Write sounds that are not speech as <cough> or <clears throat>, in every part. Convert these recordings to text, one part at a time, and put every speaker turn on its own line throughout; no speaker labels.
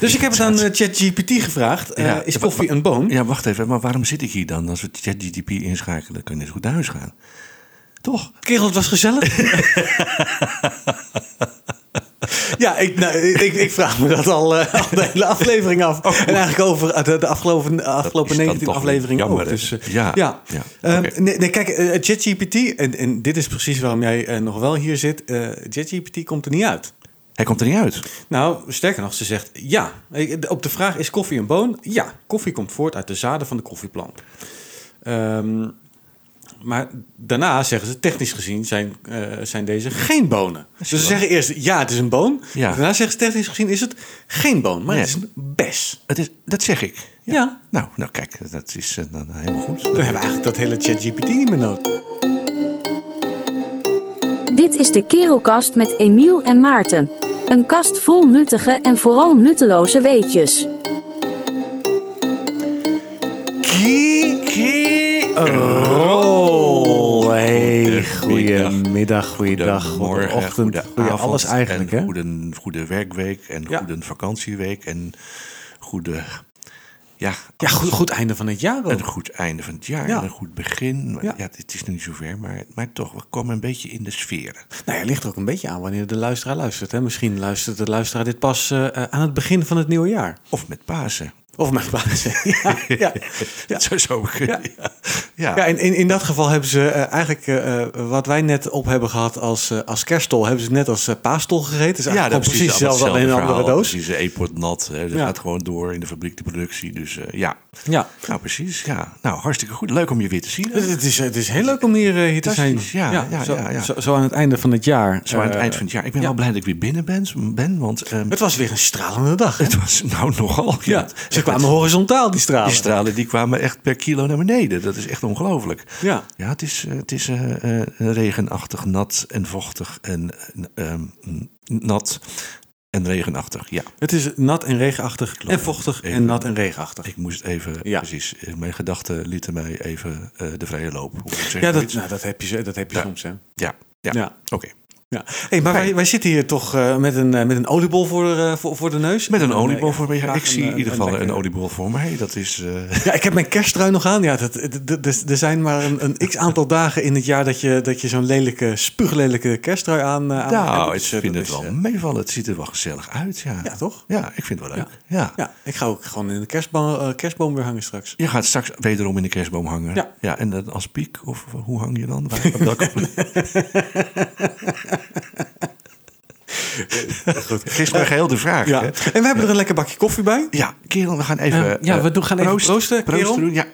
Dus ik heb het aan eh, ChatGPT gevraagd. eh, is koffie een boon?
Ja, wacht even. Maar waarom zit ik hier dan? Als we ChatGPT inschakelen, kun je net zo goed naar huis gaan. Toch?
Kerel, het was gezellig. <laughs> ja, ik, nou, ik, ik vraag me dat al, eh, al de hele aflevering af. en eigenlijk over de, de afgelopen, afgelopen
is dan
19
toch
afleveringen ook. Dus,
Ja,
ja.
ja,
Ehm, nee, nee, kijk, ChatGPT, en, en dit is precies waarom jij nog wel hier zit. ChatGPT komt er niet uit.
Hij komt er niet uit.
Nou, sterker nog, ze zegt ja. Op de vraag is koffie een boon? Ja, koffie komt voort uit de zaden van de koffieplant. Ehm, maar daarna zeggen ze, technisch gezien zijn, eh, zijn deze geen bonen. Dus ze zeggen eerst, ja, het is een boon.
Ja.
Daarna zeggen ze, technisch gezien is het geen boon, maar
Nee.
het is een bes.
Het is, dat zeg ik.
Ja.
Nou, nou kijk, dat is eh, dan helemaal goed.
Dan hebben we eigenlijk dat hele ChatGPT niet meer nodig.
Dit is de Kerelkast met Emiel en Maarten. Een kast vol nuttige en vooral nutteloze weetjes.
Kiki Rol. Hey, goedemiddag, goeiedag,
Goedemorgen,
goede ochtend,
goede
alles eigenlijk,
en
hè?
Goede, goede werkweek en
Ja.
goede vakantieweek en goede... Ja,
Ja, goed, goed einde van het jaar ook.
een goed einde van het jaar
Ja.
en een goed begin.
Ja.
Ja. het is nog niet zover, maar, maar toch, we komen een beetje in de sferen.
Nou ja, ligt er ook een beetje aan wanneer de luisteraar luistert. Hè? Misschien luistert de luisteraar dit pas eh, eh, aan het begin van het nieuwe jaar.
Of met Pasen.
Of mijn baas. <laughs> ja, ja, ja. <laughs>
Dat zou zo kunnen. Ja. Ja.
Ja, in, in, in dat geval hebben ze eh, eigenlijk eh, eh, wat wij net op hebben gehad als, eh, als kerststol, hebben ze net als paastol gegeten. Dus
dat
gewoon precies hetzelfde, in een andere doos.
Precies, e-pot nat. Hè. Dat
Ja.
gaat gewoon door in de fabriek, de productie. Dus ja.
Ja,
Nou, precies. Ja. Nou, hartstikke goed. Leuk om je weer te zien.
het, het is, het is heel leuk om hier, hier te zijn.
Fantastisch, ja, ja,
zo,
ja, ja.
Zo, zo aan het einde van het jaar.
Zo aan het eind van het jaar. Ik ben
ja.
wel blij dat ik weer binnen ben, ben want ehm,
Het was weer een stralende dag. hè?
het was nou nogal.
Ja, ze kwamen horizontaal, die stralen.
Die stralen die kwamen echt per kilo naar beneden. Dat is echt ongelooflijk.
Ja.
Ja, het is, eh, het is eh, eh, regenachtig, nat en vochtig en ehm, nat en regenachtig. Ja,
Het is nat en regenachtig en vochtig en nat en regenachtig.
ik moest even,
Ja.
precies, mijn gedachten lieten mij even de vrije loop.
Ja, dat, nou, dat heb je, dat heb je
Ja.
soms, hè?
ja, ja.
Ja.
oké.
Ja. Hey, maar wij, wij zitten hier toch eh, met, een, eh, met een oliebol voor, eh, voor, voor de neus.
Met een
En,
oliebol voor mij. Ja, ik zie
een,
in ieder geval een,
lekker-
oliebol voor mij. Dat is... <laughs>
Ja, ik heb mijn kersttrui nog aan. Ja, dat, er zijn maar een, een x aantal dagen in het jaar dat je, dat je zo'n lelijke, spuuglelijke kersttrui aan, aan
nou, ik vind het wel meevallen. Het ziet er wel gezellig uit, ja.
Ja, toch?
Ja, ik vind het wel leuk. Ja.
Ja, ik ga ook gewoon in de kerstboom, kerstboom weer hangen straks.
Je gaat straks wederom in de kerstboom hangen.
Ja.
ja en dan als piek? Of hoe hang je dan? Waar- op welke- <laughs>
Goed.
Me geheel de vraag.
Ja.
hè?
En we hebben er een lekker bakje koffie bij.
Ja, kerel, we gaan even...
Ja,
eh,
we doen- gaan even proosten, kerel.
doen, ja.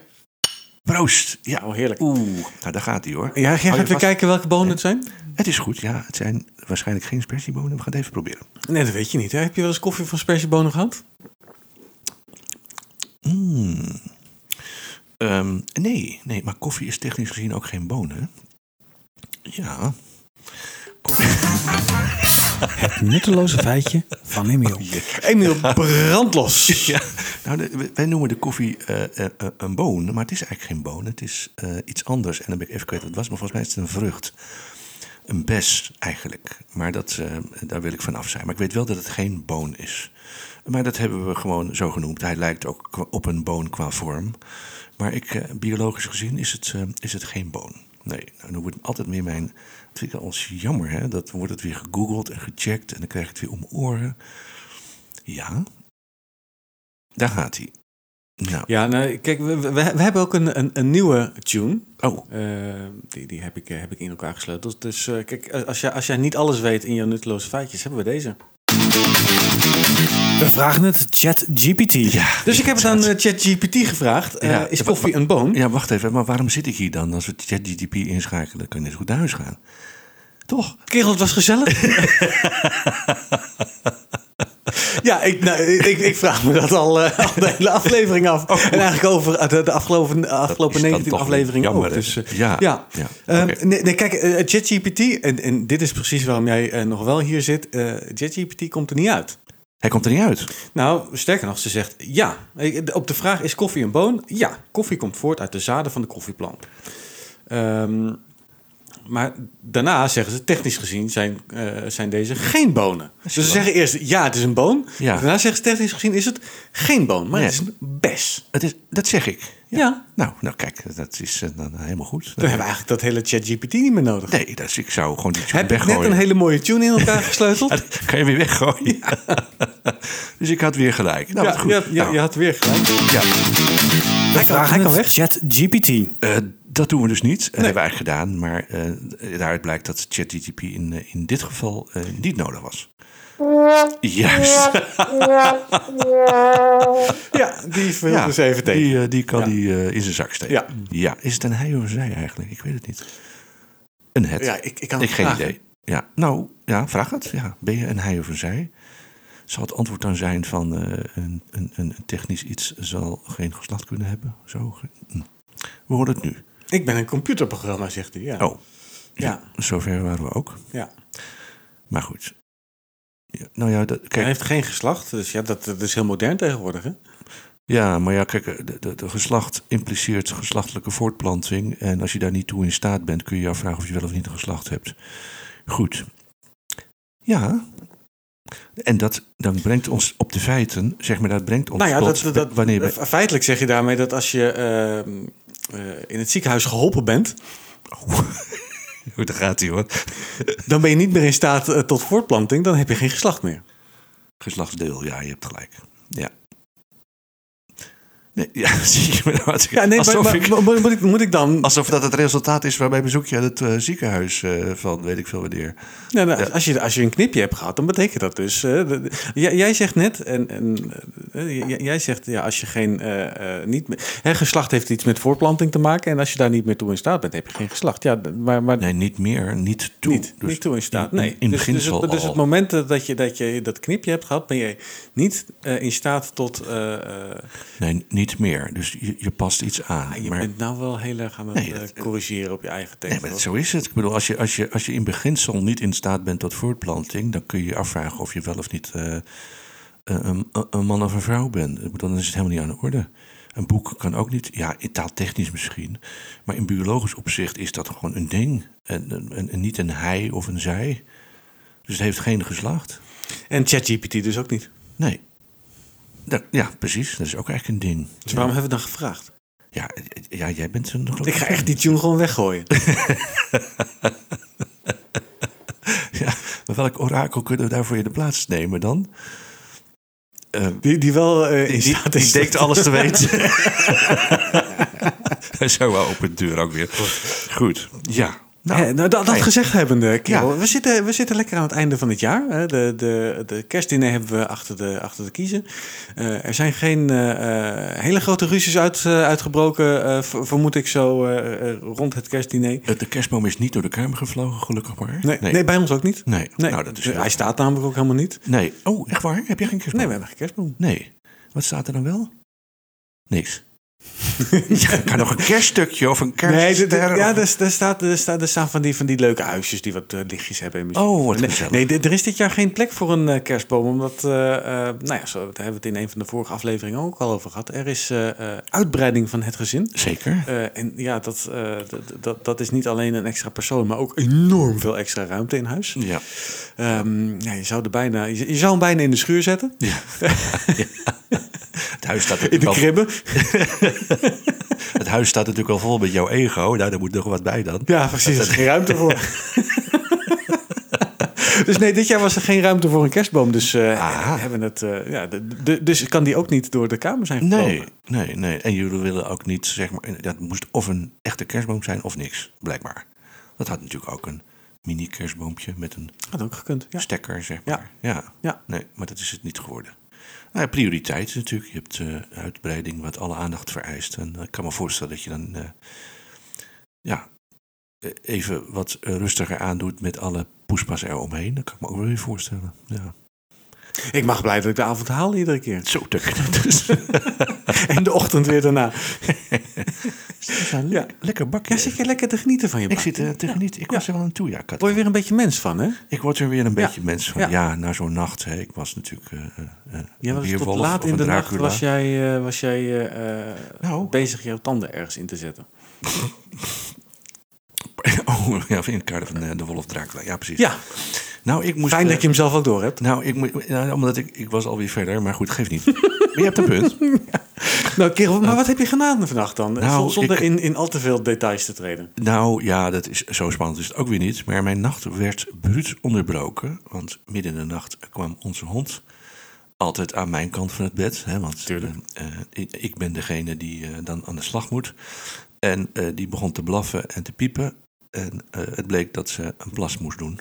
Proost. Ja.
Oh, heerlijk.
Oeh, nou daar gaat hij hoor.
Ja, jij gaat weer
vast.
kijken welke bonen het zijn?
Het is goed, ja. Het zijn waarschijnlijk geen spersiebonen. We gaan het even proberen.
Nee, dat weet je niet. Hè? Heb je wel eens koffie van spersiebonen gehad?
Ehm, nee, nee, maar koffie is technisch gezien ook geen bonen. Ja.
Het nutteloze feitje van Emiel. Emiel, brandlos. <laughs>
Ja, nou, de- wij noemen de koffie eh, eh, eh, een boon, maar het is eigenlijk geen boon. Het is iets anders. En dan ben ik even kwijt wat het was, maar volgens mij is het een vrucht. Een bes eigenlijk. Maar dat, daar wil ik vanaf zijn. Maar ik weet wel dat het geen boon is. Maar dat hebben we gewoon zo genoemd. Hij lijkt ook op een boon qua vorm. Maar ik, biologisch gezien is het, is het geen boon. Nee, nou, dan wordt altijd meer mijn... Vind ik als jammer, hè. Dat wordt het weer gegoogeld en gecheckt en dan krijg ik het weer om oren. Ja, daar gaat hij. Nou,
Ja, nou, kijk, we, we, we hebben ook een, een, een nieuwe tune.
oh,
Eh, die die heb, ik, eh, heb ik in elkaar gesleuteld. Dus eh, kijk, als jij, als jij niet alles weet in jouw nutteloze feitjes, hebben we deze. We vragen het ChatGPT.
Ja,
dus ik heb het aan eh, ChatGPT gevraagd. eh, is koffie een boon?
ja, wacht even. Maar waarom zit ik hier dan? Als we ChatGPT inschakelen, kun je net goed naar huis gaan. Toch?
Kerel, het was gezellig. <laughs> ja, ik, nou, ik, ik vraag me dat al, eh, <laughs> al de hele aflevering af. En eigenlijk over de, de afgelopen, afgelopen
is dan
19
toch
afleveringen
jammer,
ook. Dus,
Ja,
ja.
ja,
Ehm, nee, nee, kijk, ChatGPT, en, en dit is precies waarom jij nog wel hier zit. ChatGPT komt er niet uit.
Hij komt er niet uit.
Nou, sterker nog, ze zegt ja. Op de vraag is koffie een boon? Ja, koffie komt voort uit de zaden van de koffieplant. Ehm, Maar daarna zeggen ze, technisch gezien zijn, eh, zijn deze geen bonen. Dus ze zeggen eerst, ja, het is een boon.
Ja.
Daarna zeggen ze, technisch gezien is het geen boon, maar
Nee.
het is een bes.
Het is, dat zeg ik.
Ja.
Nou, nou kijk, dat is eh, dan helemaal goed.
Dan hebben we eigenlijk dat hele ChatGPT niet meer nodig.
Nee, dus ik zou gewoon die tune
Heb je net
weggooien.
een hele mooie tune in elkaar gesleuteld? <laughs>
Ja, dat kan je weer weggooien. <laughs> dus ik had weer gelijk. Nou,
ja,
goed.
ja, ja,
Nou,
je had weer gelijk.
ja.
Hij kan, hij kan weg.
ChatGPT.
Eh, dat doen we dus niet. Dat hebben we eigenlijk gedaan. Maar eh daaruit blijkt dat ChatGPT in, eh, in dit geval eh, niet nodig was. Juist. <laughs>
Ja, die viel
Ja,
dus even tegen.
Die, die kan
Ja.
die eh, in zijn zak steken.
Ja.
ja. Is het een hij of een zij eigenlijk? Ik weet het niet. Een het.
Ja, ik, ik kan
ik geen
vragen.
idee. Ja, nou, ja, vraag het. Ja. Ben je een hij of een zij? Zal het antwoord dan zijn van eh, een, een, een technisch iets zal geen geslacht kunnen hebben? Zo. Hm. We horen het nu.
Ik ben een computerprogramma, zegt hij. Ja.
Oh,
Ja,
zover waren we ook.
ja.
Maar goed. Ja, nou ja, dat,
Hij
kijk,
heeft geen geslacht, dus ja, dat, dat is heel modern tegenwoordig. Hè?
ja, maar ja, kijk, de, de, de geslacht impliceert geslachtelijke voortplanting. En als je daar niet toe in staat bent, kun je je afvragen of je wel of niet een geslacht hebt. Goed. Ja. En dat dan brengt ons op de feiten, zeg maar, dat brengt ons
Nou ja,
tot
dat, dat,
wanneer we...
feitelijk zeg je daarmee dat als je ehm, eh, in het ziekenhuis geholpen bent, <laughs>
Hoe daar gaat hij hoor.
dan ben je niet meer in staat eh, tot voortplanting, dan heb je geen geslacht meer.
Geslachtsdeel, ja, je hebt gelijk. Ja. Nee, <laughs> ja, zie je me nou wat-
Ja, nee, maar,
ik,
maar- moet, ik, moet ik dan...
alsof dat het resultaat is waarbij bezoek je het eh, ziekenhuis eh, van weet ik veel wanneer.
Nou, nou, als, je, als je een knipje hebt gehad, dan betekent dat dus... eh, de- jij, jij zegt net, en, en, jij, zegt ja, als je geen... niet, hè, geslacht heeft iets met voortplanting te maken... en als je daar niet meer toe in staat bent, heb je geen geslacht. Ja, maar, maar
Nee, niet meer, niet toe.
niet,
Dus
niet toe in staat.
in-
Nee.
In,
dus, dus,
beginsel
het, dus
al.
het moment dat je, dat je dat knipje hebt gehad, ben je niet in staat tot.
Nee, niet meer. Dus je, je past iets aan.
ah, je
maar,
bent nou wel heel erg aan het
Nee,
eh,
dat-
corrigeren op je eigen tekst.
nee, zo is het. Ik bedoel, als je, als, je, als je in beginsel niet in staat bent tot voortplanting, dan kun je je afvragen of je wel of niet eh, een, een man of een vrouw bent. Ik bedoel, dan is het helemaal niet aan de orde. Een boek kan ook niet, ja, in taaltechnisch misschien, maar in biologisch opzicht is dat gewoon een ding. En, en, en niet een hij of een zij. Dus het heeft geen geslacht.
En ChatGPT dus ook niet.
Nee. Dat, ja, precies. Dat is ook eigenlijk een ding.
Dus waarom hebben we dan gevraagd?
Ja, ja jij bent een
Ik ga echt die tune gewoon weggooien. <laughs>
Ja, maar welk orakel kunnen we daarvoor in de plaats nemen dan? Eh,
Die, die wel eh, in
die,
staat
die
is.
denkt alles te weten. <laughs> <laughs> Hij zou wel open de deur ook weer. Goed, ja. Nou,
nou, dat, gezegd hebbende, kerel,
Ja.
we, zitten, we zitten lekker aan het einde van het jaar. Hè. De, de, de kerstdiner hebben we achter de, achter de kiezen. Eh, er zijn geen eh, eh, hele grote ruzies uit, uitgebroken, vermoed ik zo, rond het kerstdiner.
De kerstboom is niet door de kamer gevlogen, gelukkig maar.
Nee, nee. bij ons ook niet.
Nee.
Nee,
Nou, dat is
hij staat namelijk ook helemaal niet.
Nee. Oh, echt waar? Heb je geen kerstboom?
Nee, we hebben geen kerstboom.
Nee. Wat staat er dan wel? Niks. <laughs> ja, kan nog een kerststukje of een
Nee,
kerstster.
ja, er, er, staat, er, staat, er staan van die, van die leuke huisjes die wat eh, lichtjes hebben. En muziek.
Oh, wat
nee,
gezellig.
nee, er is dit jaar geen plek voor een eh, kerstboom. Omdat, eh, nou ja, zo, daar hebben we het in een van de vorige afleveringen ook al over gehad. Er is uitbreiding van het gezin.
Zeker.
En ja, dat, dat, dat, is niet alleen een extra persoon, maar ook enorm veel extra ruimte in huis.
Ja.
Ehm, ja, je, zou er bijna, je, je zou hem bijna in de schuur zetten.
ja. <laughs> Het huis staat
In de kribben. <laughs>
Het huis staat natuurlijk al vol met jouw ego. Nou, daar moet nog wat bij dan.
Ja, precies. Er is geen ruimte voor. <laughs> dus nee, dit jaar was er geen ruimte voor een kerstboom. Dus
Aha.
hebben het, eh, ja, de, de- dus kan die ook niet door de kamer zijn gevlogen.
Nee, nee, nee. En jullie willen ook niet, zeg maar, dat moest of een echte kerstboom zijn of niks, blijkbaar. Dat had natuurlijk ook een mini kerstboompje met een
Had ook gekund. Ja.
stekker, zeg
Ja.
maar. Ja.
Ja.
Nee, maar dat is het niet geworden. Nou, prioriteit natuurlijk. Je hebt eh, uitbreiding wat alle aandacht vereist. En eh, ik kan me voorstellen dat je dan eh, ja, even wat rustiger aandoet met alle poespas eromheen. Dat kan ik me ook wel weer voorstellen. Ja.
Ik mag blij dat ik de avond haal iedere keer.
Zo te dus. <laughs>
En de ochtend weer daarna.
ja. Lekker bakje.
Ja, zit je lekker te genieten van je
Ik
bak?
zit er te genieten. Ik was er wel aan toe, ja. Kat.
Word je weer een beetje mens van, hè?
Ik word er weer een beetje mens van.
Ja.
Na zo'n nacht. Hè. Ik was natuurlijk uh, uh,
Ja, was tot laat in de nacht was jij, eh, was jij eh,
Nou.
bezig jouw tanden ergens in te zetten. <laughs>
Oh, ja, in het kader van eh, de Wolf Dracula. Ja, precies.
Ja,
Nou, ik moest...
fijn
eh,
dat je hem zelf ook door hebt.
Nou, ik, nou, omdat ik, ik was alweer verder, maar goed, geeft niet. maar <laughs> je hebt een punt. <laughs>
Nou, kerel, maar wat heb je gedaan vannacht dan?
Nou,
Zonder
ik-
in, in al te veel details te treden.
Nou ja, dat is, zo spannend is het ook weer niet. Maar mijn nacht werd bruut onderbroken. Want midden in de nacht kwam onze hond altijd aan mijn kant van het bed. Hè, want eh, eh, ik, ik ben degene die dan aan de slag moet. En die begon te blaffen en te piepen. En het bleek dat ze een plas moest doen.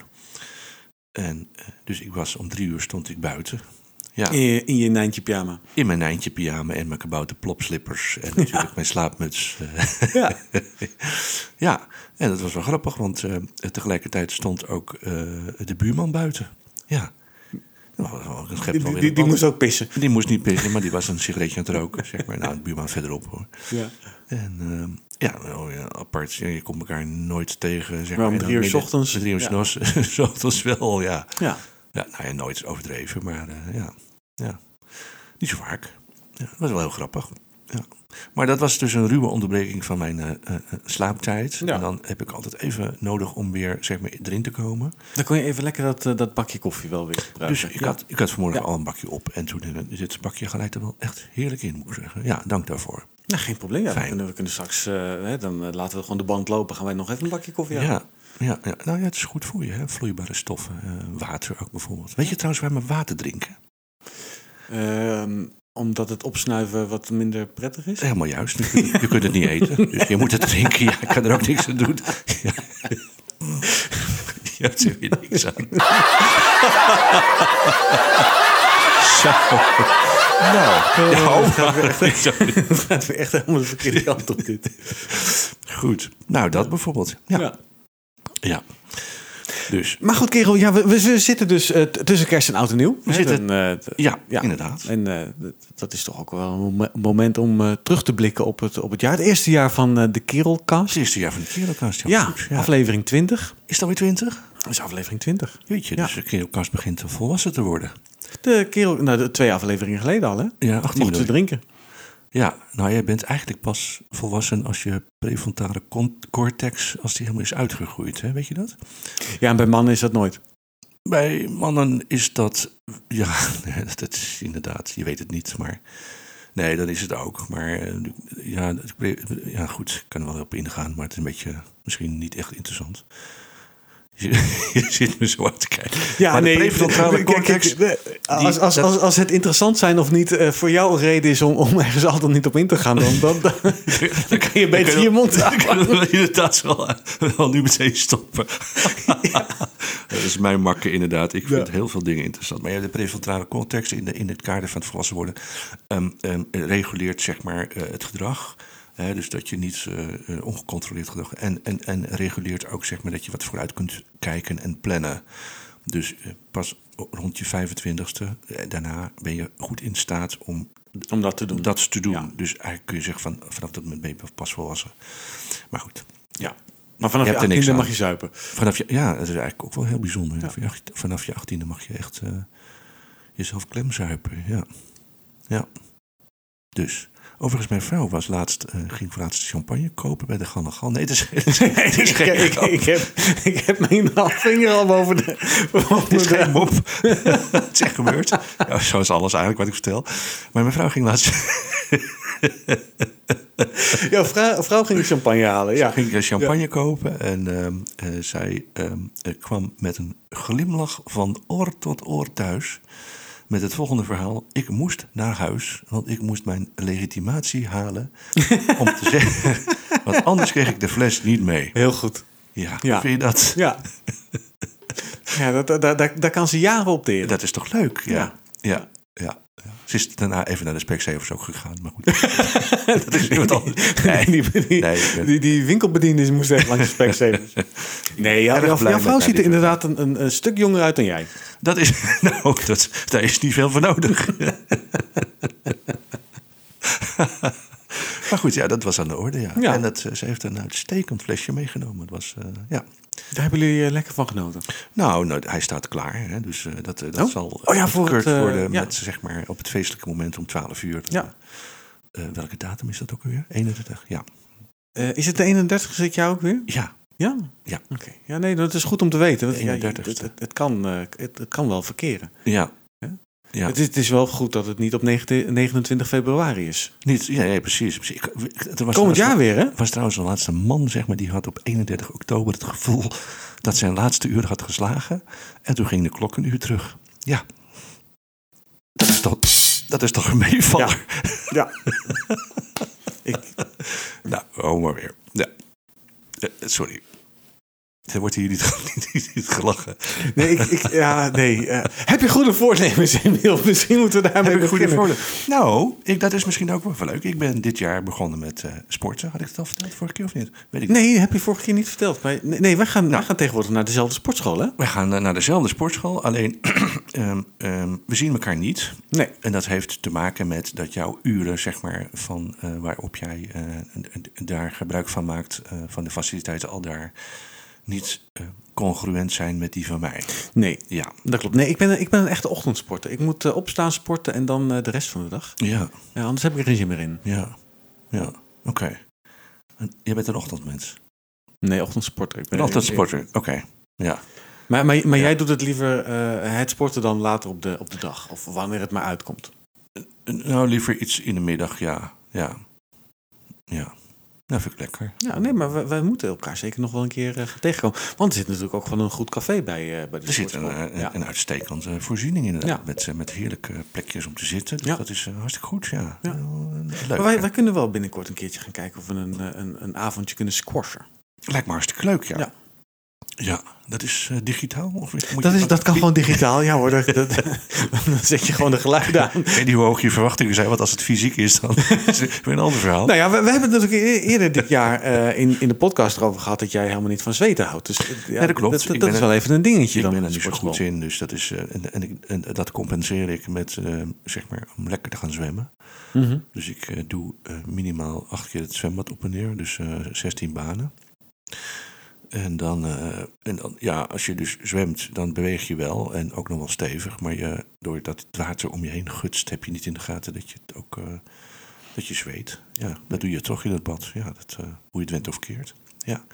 En eh, dus ik was om drie uur stond ik buiten. Ja,
In je, in je Nijntje pyjama.
in mijn Nijntje pyjama en mijn kabouter plopslippers. En natuurlijk mijn slaapmuts. eh,
Ja. <laughs>
ja, en dat was wel grappig, want eh, tegelijkertijd stond ook de buurman buiten. Ja. Nou,
Die, die, die, die moest ook pissen.
Die moest niet pissen, maar die was een sigaretje aan het roken, zeg maar. Nou, de buurman verderop hoor.
Ja.
En eh, ja, nou, ja, apart. je komt elkaar nooit tegen. Zeg
Maar om drie uur
midden-
ochtends,
Drie uur
ja. <laughs>
ochtends- wel, ja.
ja.
Ja, nou ja, nooit overdreven, maar eh, ja. ja. Niet zo vaak. Ja, dat was wel heel grappig. Ja. Maar dat was dus een ruwe onderbreking van mijn eh, eh, slaaptijd.
Ja.
En dan heb ik altijd even nodig om weer zeg maar, erin te komen.
Dan kon je even lekker dat, dat bakje koffie wel weer gebruiken.
Dus ik
Ja.
had, ik had vanmorgen
Ja.
al een bakje op. En toen zit het bakje gelijk er wel echt heerlijk in, moet ik zeggen. Ja, dank daarvoor.
Nou, geen probleem. Ja, we, kunnen, we kunnen straks, eh, hè, dan eh, laten we gewoon de band lopen. Gaan wij nog even een bakje koffie
Ja.
halen?
Ja, ja, nou ja, het is goed voor je. Hè? Vloeibare stoffen, eh, water ook bijvoorbeeld. Weet je trouwens waar we water drinken?
Ehm, omdat het opsnuiven wat minder prettig is.
Helemaal juist. Je, kunt- je kunt het niet eten, dus <laughs> je moet het drinken. Ja, ik kan er ook niks aan doen. Ja. <laughs> Je hebt er weer niks aan. <laughs> Zo. Nou, ja,
Het gaat weer echt, <laughs> het <laughs> gaat weer echt helemaal de verkeerde kant op dit.
goed. Nou, dat bijvoorbeeld. Ja.
Ja.
ja. Dus,
Maar goed, kerel, ja, we, we zitten dus eh, tussen kerst en oud en nieuw.
We zitten-
En, eh,
ja,
Ja.
inderdaad.
En eh, dat- dat is toch ook wel een mom- moment om terug te blikken op het, op het jaar. Het eerste jaar van de Kerelcast.
Het eerste jaar van de Kerelkast. Ja,
Ja,
goed, ja.
aflevering 20.
Is dat weer twintig?
Dat is aflevering 20.
Weet je, dus de Kerelkast begint volwassen te worden.
De kerel, nou, de twee afleveringen geleden al, hè?
Ja, 18
Mochten ze drinken.
Ja, nou jij bent eigenlijk pas volwassen als je prefrontale cortex, als die helemaal is uitgegroeid. Hè? Weet je dat?
Ja, en bij mannen is dat nooit.
Bij mannen is dat, ja, <laughs> dat is inderdaad, je weet het niet, maar nee, dat is het ook. Maar eh, ja, ja, goed, ik kan er wel op ingaan, maar het is een beetje misschien niet echt interessant. <laughs> Je, zit me zo aan te kijken.
Ja,
maar
nee.
de prefrontale <laughs> cortex,
eh, als, als, als, als het interessant zijn of niet eh, voor jou een reden is om, om ergens altijd niet op in te gaan, dan, dan, dan, <laughs> dan kan je beter je mond
Dan
houden.
we inderdaad wel, wel nu meteen stoppen. Dat is mijn makke inderdaad. Ik vind
Ja.
heel veel dingen interessant. Maar ja, de prefrontale context in, de, in het kader van het volwassen worden... ehm, ehm, reguleert zeg maar eh, het gedrag. Hè, dus dat je niet eh, eh, ongecontroleerd gedrag... En, en, en reguleert ook zeg maar dat je wat vooruit kunt kijken en plannen. Dus eh, pas rond je 25ste, eh, daarna ben je goed in staat om
Om dat te doen.
dat te doen.
Ja.
Dus eigenlijk kun je zeggen van vanaf dat moment ben je pas volwassen. Maar goed,
Ja. Maar vanaf
Je
je,
hebt er niks
18e
aan.
mag je zuipen.
vanaf je, ja, dat is eigenlijk ook wel heel bijzonder. Vanaf je acht- Vanaf je achttiende mag je echt jezelf klemzuipen. Ja. ja. Dus. Overigens, mijn vrouw was laatst, eh, ging voor laatst champagne kopen bij de Gannegal. Nee, het is, <laughs> het is, het is
ik,
geen
ik, ik, heb, ik heb mijn vinger al boven de... Boven
Het is
de-
geen mop. <laughs> het is echt gebeurd. Ja, zo is alles eigenlijk wat ik vertel. Maar mijn vrouw ging laatst
Ja, vrouw, vrouw ging champagne halen. Ja.
ging eh, champagne kopen en ehm, eh, zij ehm, eh, kwam met een glimlach van oor tot oor thuis. Met het volgende verhaal. Ik moest naar huis, want ik moest mijn legitimatie halen. om te <laughs> zeggen. Want anders kreeg ik de fles niet mee.
Heel goed.
Ja,
Ja.
vind je dat?
Ja. Ja, dat, dat, dat, daar kan ze jaren op teren.
Dat is toch leuk? Ja.
Ja.
Ja. ja. Ze is daarna even naar de Specsavers ook gegaan. Maar goed. <laughs> dat is wat anders. Nee. <laughs>
die, die,
Nee,
die, die winkelbediende moest echt langs de Specsavers. <laughs> Nee, jouw, vrouw ziet er inderdaad een, een, een stuk jonger uit dan jij.
Dat is, nou, dat, daar is niet veel voor nodig. Maar goed, ja, dat was aan de orde, ja.
Ja.
En dat, eh, ze heeft een uitstekend flesje meegenomen. Het was, eh, ja.
Daar hebben jullie eh, lekker van genoten.
Nou, nou, hij staat klaar, hè, dus dat, dat
Oh.
zal
Oh ja, voor
afgekeurd
het,
worden
ja.
met, zeg maar, op het feestelijke moment om 12 uur.
Ja.
Welke datum is dat ook weer? 31? Ja.
Is het de 31 zit jou ook weer?
Ja,
Ja?
Ja.
Oké. Ja, nee, dat is goed om te weten. Want, ja, je-
31ste.
het, het, het kan, het, het kan wel verkeren.
Ja. Ja.
Het, is, het is wel goed dat het niet op 19 29 februari is.
Niet, ja, nee, precies. precies. Ik, ik- er was
Komend jaar weer, hè?
was trouwens een laatste man, zeg maar, die had op 31 oktober het gevoel dat zijn laatste uur had geslagen. En toen ging de klok een uur terug. Ja. Dat is toch, dat is toch een meevaller?
Ja. <laughs> Ik,
Nou, oh maar weer. Ja. Eh, sorry. Er wordt hier <laughs> niet, niet, niet gelachen.
nee, ik, ik, ja, nee. eh, heb je goede voornemens, Emiel? <laughs> Misschien moeten we daarmee
Heb ik goede voordelen? Nou, ik, dat is misschien ook wel leuk. Ik ben dit jaar begonnen met eh, sporten. Had ik het al verteld vorige keer of niet? Weet ik niet.
Nee, heb je vorige keer niet verteld. Maar, nee, nee wij, gaan, wij gaan tegenwoordig naar dezelfde sportschool, hè?
Wij gaan eh, naar dezelfde sportschool, alleen <clears throat> ehm, ehm, we zien elkaar niet.
Nee.
En dat heeft te maken met dat jouw uren, zeg maar, van, waarop jij daar gebruik van maakt, van de faciliteiten al daar, niet eh, congruent zijn met die van mij.
Nee,
Ja.
dat klopt. Nee, ik ben, ik ben een echte ochtendsporter. Ik moet eh, opstaan, sporten en dan eh, de rest van de dag.
Ja,
Ja, anders heb ik er geen zin meer in.
ja, ja, oké. Jij bent een ochtendmens.
Nee, ochtendsporter. Ik ben
Een ochtendsporter, oké. Ja.
Maar, maar, maar jij doet het liever het sporten dan later op de, op de dag. Of wanneer het maar uitkomt.
Nou, liever iets in de middag, ja. Ja. Ja. Dat vind ik lekker.
Ja, nee, maar wij, moeten elkaar zeker nog wel een keer eh, tegenkomen. Want er zit natuurlijk ook gewoon een goed café bij, eh, bij de
Er zit een,
sportschool.
een,
ja.
een uitstekende voorziening inderdaad.
Ja.
Met, eh, met heerlijke plekjes om te zitten. Dus
Ja.
dat is eh, hartstikke goed, ja.
Ja.
Eh, leuk.
Maar wij, wij kunnen wel binnenkort een keertje gaan kijken of we een, eh, een, een avondje kunnen squashen.
Lijkt me hartstikke leuk, ja.
Ja.
Dat is eh, digitaal? Of moet
Dat,
je
is, dat kan gewoon digitaal, ja hoor. Dat, dat- <laughs> dan zet je gewoon de geluiden aan.
Ik weet niet hoe hoog je verwachtingen zijn, want als het fysiek is, dan <laughs> is het weer een ander verhaal.
Nou ja, we, we hebben het natuurlijk e- eerder dit jaar eh, in, in de podcast erover gehad dat jij helemaal niet van zweten houdt. Dus eh, ja,
Ja, dat klopt.
Dat,
Ik
dat
ben
is wel even een dingetje
ik
dan.
ben
in
er niet zo goed in, dus dat, is, en, en, ik- en dat compenseer ik met, zeg maar, om lekker te gaan zwemmen.
Mhm.
Dus ik doe minimaal acht keer het zwembad op en neer, dus eh 16 banen. En dan, eh, en dan, ja, als je dus zwemt, dan beweeg je wel en ook nog wel stevig. Maar je, doordat het water om je heen gutst, heb je niet in de gaten dat je het ook eh, dat je zweet. Ja, dat doe je toch in het bad. Ja, dat, eh, hoe je het went of keert. Ja.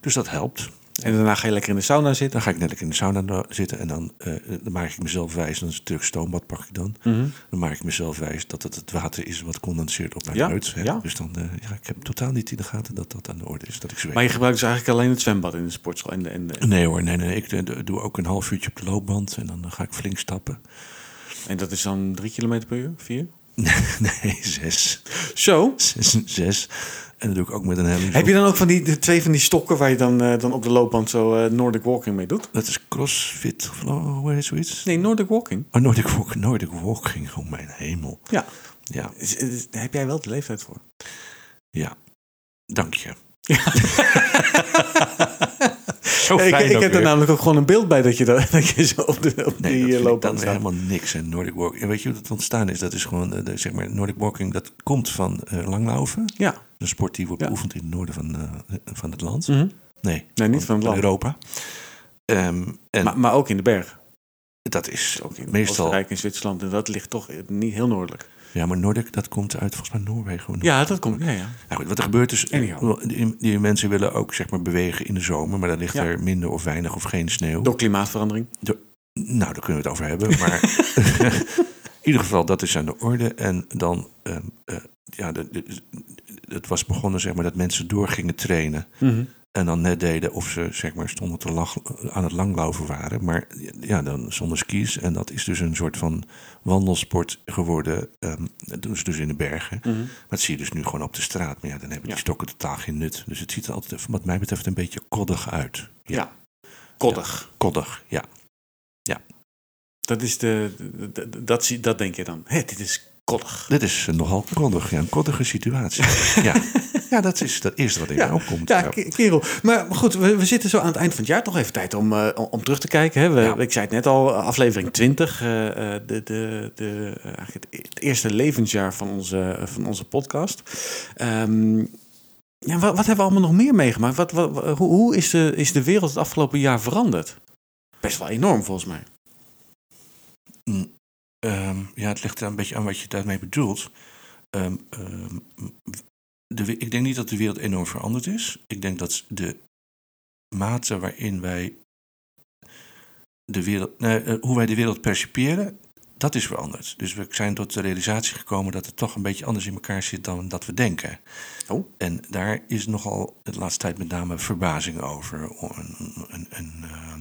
Dus dat helpt.
En daarna ga je lekker in de sauna zitten.
Dan ga ik net lekker in de sauna zitten en dan, eh, dan maak ik mezelf wijs. Dan is het stoombad pak ik dan.
Mhm.
Dan maak ik mezelf wijs dat het het water is wat condenseert op mijn
Ja,
huid.
Ja.
Dus dan, eh, ja, ik heb totaal niet in de gaten dat dat aan de orde is. Dat ik zweet.
Maar je gebruikt dus eigenlijk alleen het zwembad in de sportschool. En de, en, de-
Nee hoor, nee, nee. Ik eh, doe ook een half uurtje op de loopband en dan ga ik flink stappen.
en dat is dan drie kilometer per uur? Vier? <laughs>
nee, zes.
Zo.
Zes, zes. En dat doe ik ook met een helling.
Heb je dan ook van die de twee van die stokken waar je dan, eh, dan op de loopband zo eh, Nordic Walking mee doet?
Dat is crossfit, of oh, hoe heet zoiets?
Nee, Nordic Walking.
Oh, Nordic, walk, Nordic walking, oh mijn hemel.
Ja.
Ja,
Is- is- Daar heb jij wel de leeftijd voor.
ja. Dank je. <laughs> Zo fijn
ik
ook
heb er namelijk ook gewoon een beeld bij dat je, dat, <laughs> dat je zo op, de, op
Nee,
die
dat
eh,
ik dan
staat.
helemaal niks. En Nordic walking. En weet je hoe dat ontstaan is? Dat is gewoon, eh, de, zeg maar, Nordic walking, dat komt van eh, langlaufen.
Ja.
Een sport die wordt
Ja.
beoefend in het noorden van, van het land.
Mhm.
Nee,
Nee, niet van het land.
Europa. Ehm, en
Maar, maar ook in de berg.
dat is
Ook in
meestal...
Oostenrijk en Zwitserland. En dat ligt toch niet heel noordelijk.
Ja, maar Nordic, dat komt uit volgens mij Noorwegen.
Ja, dat komt. Ja, ja.
Nou goed, wat er gebeurt is,
Anyhow.
die, die mensen willen ook zeg maar bewegen in de zomer, maar dan ligt
Ja.
er minder of weinig of geen sneeuw.
Door klimaatverandering.
Nou, daar kunnen we het over hebben. Maar <laughs> in ieder geval, dat is aan de orde. En dan, ehm, eh, ja, de, de- het was begonnen zeg maar dat mensen door gingen trainen. En dan net deden of ze zeg maar stonden te lach, aan het langlaufen waren. Maar ja, dan zonder skis. En dat is dus een soort van wandelsport geworden. ehm, dat doen ze dus in de bergen.
Mhm.
Maar dat zie je dus nu gewoon op de straat. Maar ja, dan hebben die
Ja.
stokken totaal geen nut. Dus het ziet er altijd, wat mij betreft, een beetje koddig uit.
Ja. Koddig.
Koddig, ja.
Dat is de, dat, zie, dat denk je dan. Hé, dit is koddig.
Dit is nogal koddig, ja, een koddige situatie. <laughs> ja. Ja, dat is dat eerste wat in
Ja,
opkomt.
Ja,
Ja.
ke- kerel. Maar goed, we, we zitten zo aan het eind van het jaar. Toch even tijd om, eh, om- terug te kijken. Hè? We,
Ja.
Ik zei het net al, aflevering 20. eh, eh, de, de, de, eh, eigenlijk het, het eerste levensjaar van onze, van onze podcast. Ehm, ja, wat, wat hebben we allemaal nog meer meegemaakt? Wat, wat, hoe hoe is, de, is de wereld het afgelopen jaar veranderd? Best wel enorm volgens mij.
Mm, ehm, ja, het ligt er een beetje aan wat je daarmee bedoelt. Ehm, de, ik denk niet dat de wereld enorm veranderd is. Ik denk dat de mate waarin wij de wereld, nee, eh, hoe wij de wereld perciperen, dat is veranderd. Dus we zijn tot de realisatie gekomen dat het toch een beetje anders in elkaar zit dan dat we denken.
Oh.
En daar is nogal de laatste tijd met name verbazing over. En, eh,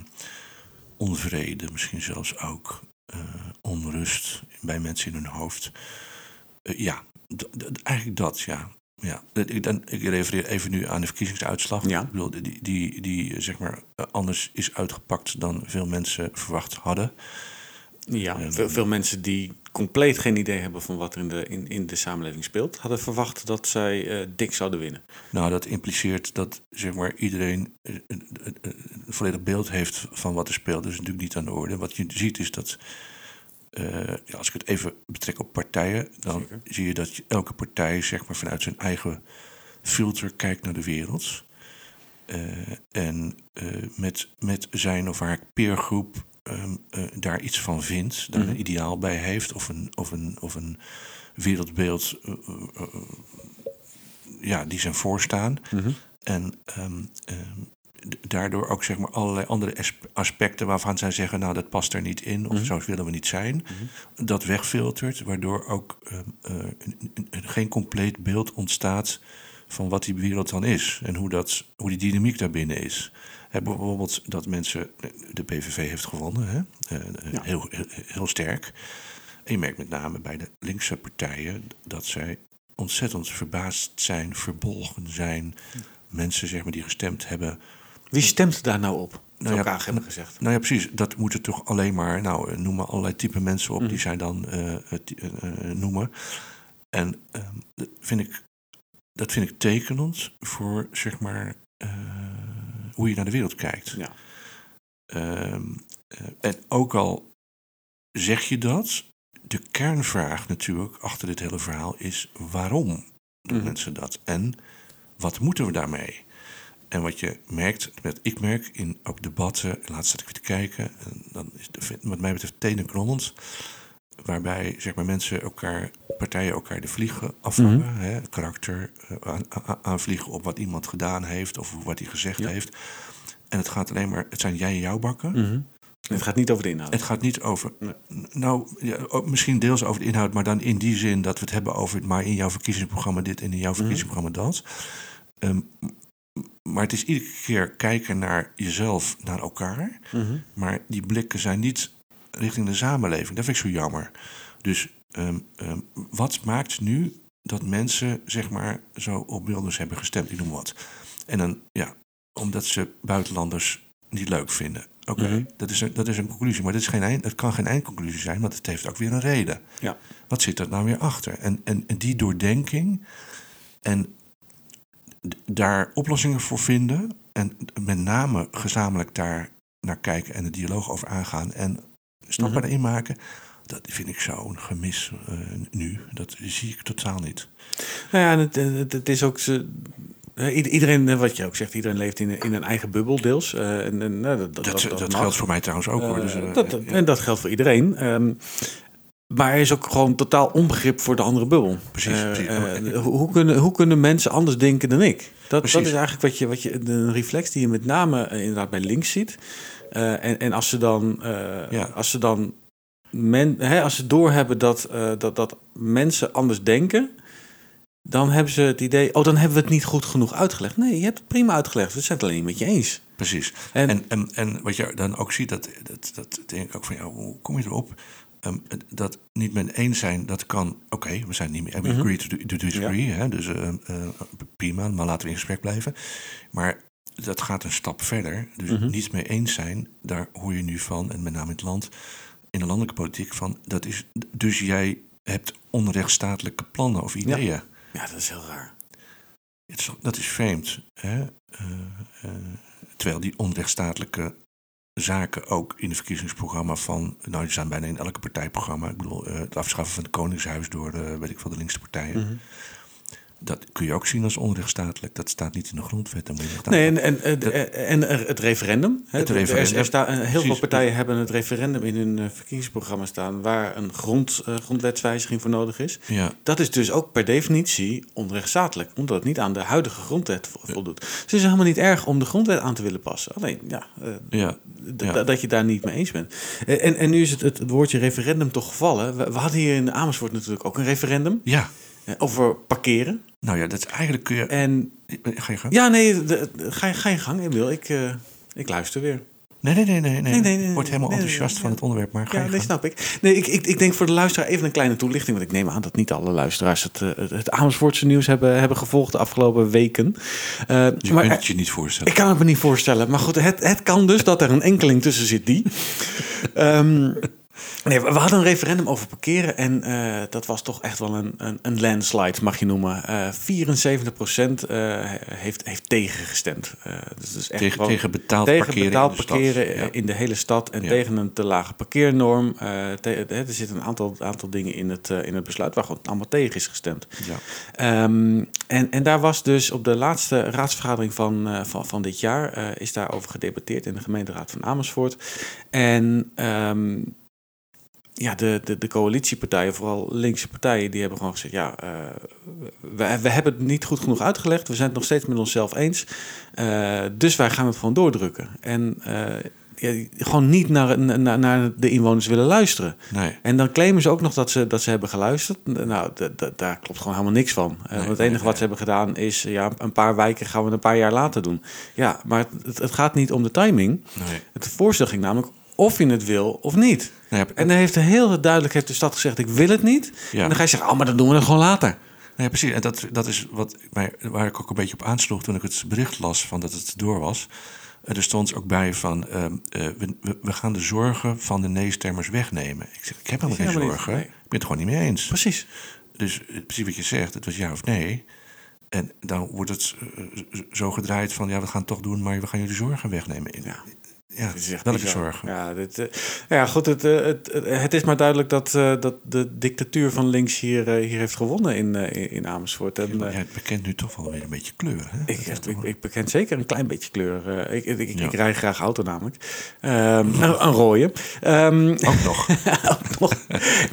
onvrede misschien zelfs ook. eh, onrust bij mensen in hun hoofd. Ja, eigenlijk dat, ja. Ja. Dat- Ik, dan, ik refereer even nu aan de verkiezingsuitslag.
Ja.
Ik bedoel, die, die, die eh, zeg maar eh, anders is uitgepakt dan veel mensen verwacht hadden.
Ja,
Ja,
veel, veel mensen die compleet geen idee hebben van wat er in de, in, in de samenleving speelt, hadden verwacht dat zij eh, dik zouden winnen.
Nou, dat impliceert dat zeg maar, iedereen eh, eh, eh, een volledig beeld heeft van wat er speelt. Dat is natuurlijk niet aan de orde. Wat je ziet is dat, eh, ja, als ik het even betrek op partijen, dan
Zeker.
zie je dat elke partij zeg maar, vanuit zijn eigen filter kijkt naar de wereld. Eh, en eh, met, met zijn of haar peergroep ehm, eh, daar iets van vindt, daar
Mhm.
een ideaal bij heeft of een, of een, of een wereldbeeld eh, eh, eh, ja, die zijn voorstaan. En ehm, ehm, daardoor ook zeg maar allerlei andere as- aspecten waarvan zij zeggen, nou dat past er niet in of zo willen we niet zijn, dat wegfiltert, waardoor ook ehm, eh, een- een- een- geen compleet beeld ontstaat van wat die wereld dan is en hoe, dat, hoe die dynamiek daarbinnen is. Bijvoorbeeld dat mensen, de PVV heeft gewonnen, hè? eh, eh,
Ja.
heel, heel, heel sterk. En je merkt met name bij de linkse partijen dat zij ontzettend verbaasd zijn, verbolgen zijn. Mensen zeg maar, die gestemd hebben.
Wie stemt daar nou op?
Nou ja,
Elkaar hebben gezegd.
Nou ja, precies. Dat moeten toch alleen maar, nou, eh, noem maar allerlei type mensen op die zij dan eh, eh, noemen. En ehm, dat, vind ik, dat vind ik tekenend voor, zeg maar, hoe je naar de wereld kijkt.
Ja.
Ehm, eh, en ook al zeg je dat, de kernvraag natuurlijk achter dit hele verhaal is waarom doen
Mhm.
mensen dat? En wat moeten we daarmee? En wat je merkt, met, ik merk in ook debatten, laatst zat ik weer te kijken, en dan is het wat mij betreft tenenkrommend, waarbij zeg maar, mensen elkaar, partijen elkaar de vliegen afvangen, hè, karakter eh, aan, aan- aanvliegen op wat iemand gedaan heeft of wat hij gezegd
Ja.
heeft. En het gaat alleen maar, het zijn jij en jouw bakken.
Mhm. Het gaat niet over de inhoud.
Het gaat niet over.
Nee.
Nou, ja, misschien deels over de inhoud, maar dan in die zin dat we het hebben over. maar in jouw verkiezingsprogramma dit en in jouw verkiezingsprogramma dat. Ehm, m- maar het is iedere keer kijken naar jezelf, naar elkaar.
Mhm.
Maar die blikken zijn niet richting de samenleving. Dat vind ik zo jammer. Dus ehm, ehm, wat maakt nu dat mensen, zeg maar, zo op Wilders hebben gestemd? Ik noem wat. En dan, ja, omdat ze buitenlanders niet leuk vinden. Oké,
Mhm.
dat, is een, dat is een conclusie. Maar dat, is geen eind, dat kan geen eindconclusie zijn, want het heeft ook weer een reden.
Ja.
Wat zit er nou weer achter? En, en, en die doordenking en daar oplossingen voor vinden... en met name gezamenlijk daar naar kijken en de dialoog over aangaan... en stappen
Mhm.
erin maken... Dat vind ik zo'n gemis eh, nu. Dat zie ik totaal niet.
Nou ja, en het, het, het is ook... Ze, eh, ieder- iedereen, eh, wat je ook zegt, iedereen leeft in, een- in een eigen bubbel deels. Eh, en, en, nou, dat, dat,
geldt voor mij trouwens ook hoor.
Eh,
Dus, eh.
En dat geldt voor iedereen. Ehm, maar er is ook gewoon totaal onbegrip voor de andere bubbel.
Precies,
Eh,
precies.
eh, hoe, hoe kunnen, hoe kunnen mensen anders denken dan ik? Dat, dat is eigenlijk wat je, wat je, de reflex die je met name eh, inderdaad bij links ziet. En, en als ze dan,
Ja.
als ze dan men, hè, als ze doorhebben dat, dat, dat mensen anders denken, dan hebben ze het idee, oh, dan hebben we het niet goed genoeg uitgelegd. Nee, je hebt het prima uitgelegd. We zijn het alleen met je eens.
Precies.
En-
En, en, en, wat je dan ook ziet, dat, dat, dat denk ik ook van, ja, hoe kom je erop? Ehm, dat niet met eens zijn, dat kan, oké, we zijn niet meer, we
Mhm.
agree to, to disagree, hè, dus eh, eh, prima, maar laten we in gesprek blijven. Maar dat gaat een stap verder, dus
Mhm.
niet mee eens zijn, daar hoor je nu van, en met name in het land, in de landelijke politiek, van, dat is, dus jij hebt onrechtstatelijke plannen of ideeën.
ja, dat is heel raar.
Is- dat is vreemd. Hè? Eh, eh, terwijl die onrechtstatelijke zaken ook in het verkiezingsprogramma van... Nou, die staan bijna in elke partijprogramma. Ik bedoel, eh, het afschaffen van het Koningshuis door, de, weet ik veel, de linkse partijen.
Mhm.
Dat kun je ook zien als onrechtsstatelijk. Dat staat niet in de grondwet. Dan moet je
nee, en, en, en, en er- het referendum. Hè,
Het
Er-
referendum.
Er, er staan- heel veel partijen hebben het referendum in hun eh, verkiezingsprogramma staan... waar een grond, eh, grondwetswijziging voor nodig is.
Ja.
Dat is dus ook per definitie onrechtsstatelijk, omdat het niet aan de huidige grondwet vo- voldoet. Dus het is helemaal niet erg om de grondwet aan te willen passen. Alleen, ja, eh,
Ja. Ja.
dat je daar niet mee eens bent. Eh, En, en nu is het, het, het woordje referendum toch gevallen. We, we hadden hier in Amersfoort natuurlijk ook een referendum
ja.
Eh, over parkeren.
Nou ja, dat is eigenlijk kun je...
En
Ga je gang?
ja, nee, de- ga, je- ga je gang, Emil. Ik, eh, ik luister weer.
Nee, nee, nee, nee. nee.
Nee, nee, nee,
Ik word helemaal enthousiast van het onderwerp, maar ga
Ja,
je
nee, snap ik. Nee, ik, ik, ik denk voor de luisteraar even een kleine toelichting. Want ik neem aan dat niet alle luisteraars het, eh, het, het Amersfoortse nieuws hebben, hebben gevolgd de afgelopen weken. Eh,
Je
maar
kunt het je niet voorstellen.
ik kan het me niet voorstellen. Maar goed, het, het kan dus dat er een enkeling tussen zit die. <laughs> Ehm, nee, we hadden een referendum over parkeren. En eh, dat was toch echt wel een, een, een landslide, mag je noemen. Eh 74 heeft, heeft tegengestemd. Eh dus dus echt
Tegen, tegen betaald
tegen
parkeren
betaald
in de
parkeren.
Ja.
in de hele stad en
Ja.
tegen een te lage parkeernorm. Eh, te- eh, er zitten een aantal, aantal dingen in het, eh, in het besluit waar gewoon allemaal tegen is gestemd.
Ja.
Ehm, en, en daar was dus op de laatste raadsvergadering van, eh, van, van dit jaar... eh, is daarover gedebatteerd in de gemeenteraad van Amersfoort. En ehm, ja, de, de, de coalitiepartijen, vooral linkse partijen... die hebben gewoon gezegd... ja, eh, we, we hebben het niet goed genoeg uitgelegd. We zijn het nog steeds met onszelf eens. Eh, dus wij gaan het gewoon doordrukken. En eh, ja, gewoon niet naar, naar, naar de inwoners willen luisteren.
Nee.
En dan claimen ze ook nog dat ze, dat ze hebben geluisterd. Nou, daar klopt gewoon helemaal niks van. Want het
nee,
enige wat ze hebben gedaan is... ja, een paar wijken gaan we een paar jaar later doen. Ja, maar het, het gaat niet om de timing.
nee.
Het voorstel ging namelijk of je het wil of niet.
Nou ja,
En dan heeft de heel duidelijk heeft de stad gezegd... ik wil het niet.
Ja.
En dan ga je zeggen... oh, maar dan doen we het gewoon later.
Nee, precies. En dat, dat is wat waar ik ook een beetje op aansloeg toen ik het bericht las van dat het door was. Eh, Er stond ook bij van, ehm, eh, we, we, gaan de zorgen van de nee-stemmers wegnemen. Ik zeg, ik heb helemaal geen zorgen.
nee.
Ik ben het gewoon niet mee eens.
Precies.
Dus eh, precies wat je zegt, het was ja of nee. En dan wordt het zo gedraaid van, ja, we gaan het toch doen, maar we gaan jullie zorgen wegnemen.
Ja.
Ja,
is echt
welke
bizar.
zorgen?
Ja, dit, eh, ja goed. Het, eh, het, het, het is maar duidelijk dat, eh, dat de dictatuur van links hier, eh, hier heeft gewonnen in, eh, in- Amersfoort. En,
Ja,
eh,
het bekent nu toch wel weer een beetje kleur. Hè?
Ik, ik, ik, ik beken zeker een klein beetje kleur. Eh, ik, ik, ik,
Ja.
ik rij graag auto namelijk. Ehm, <laughs> een, een rode. Ehm,
Ook nog. <laughs>
ook nog.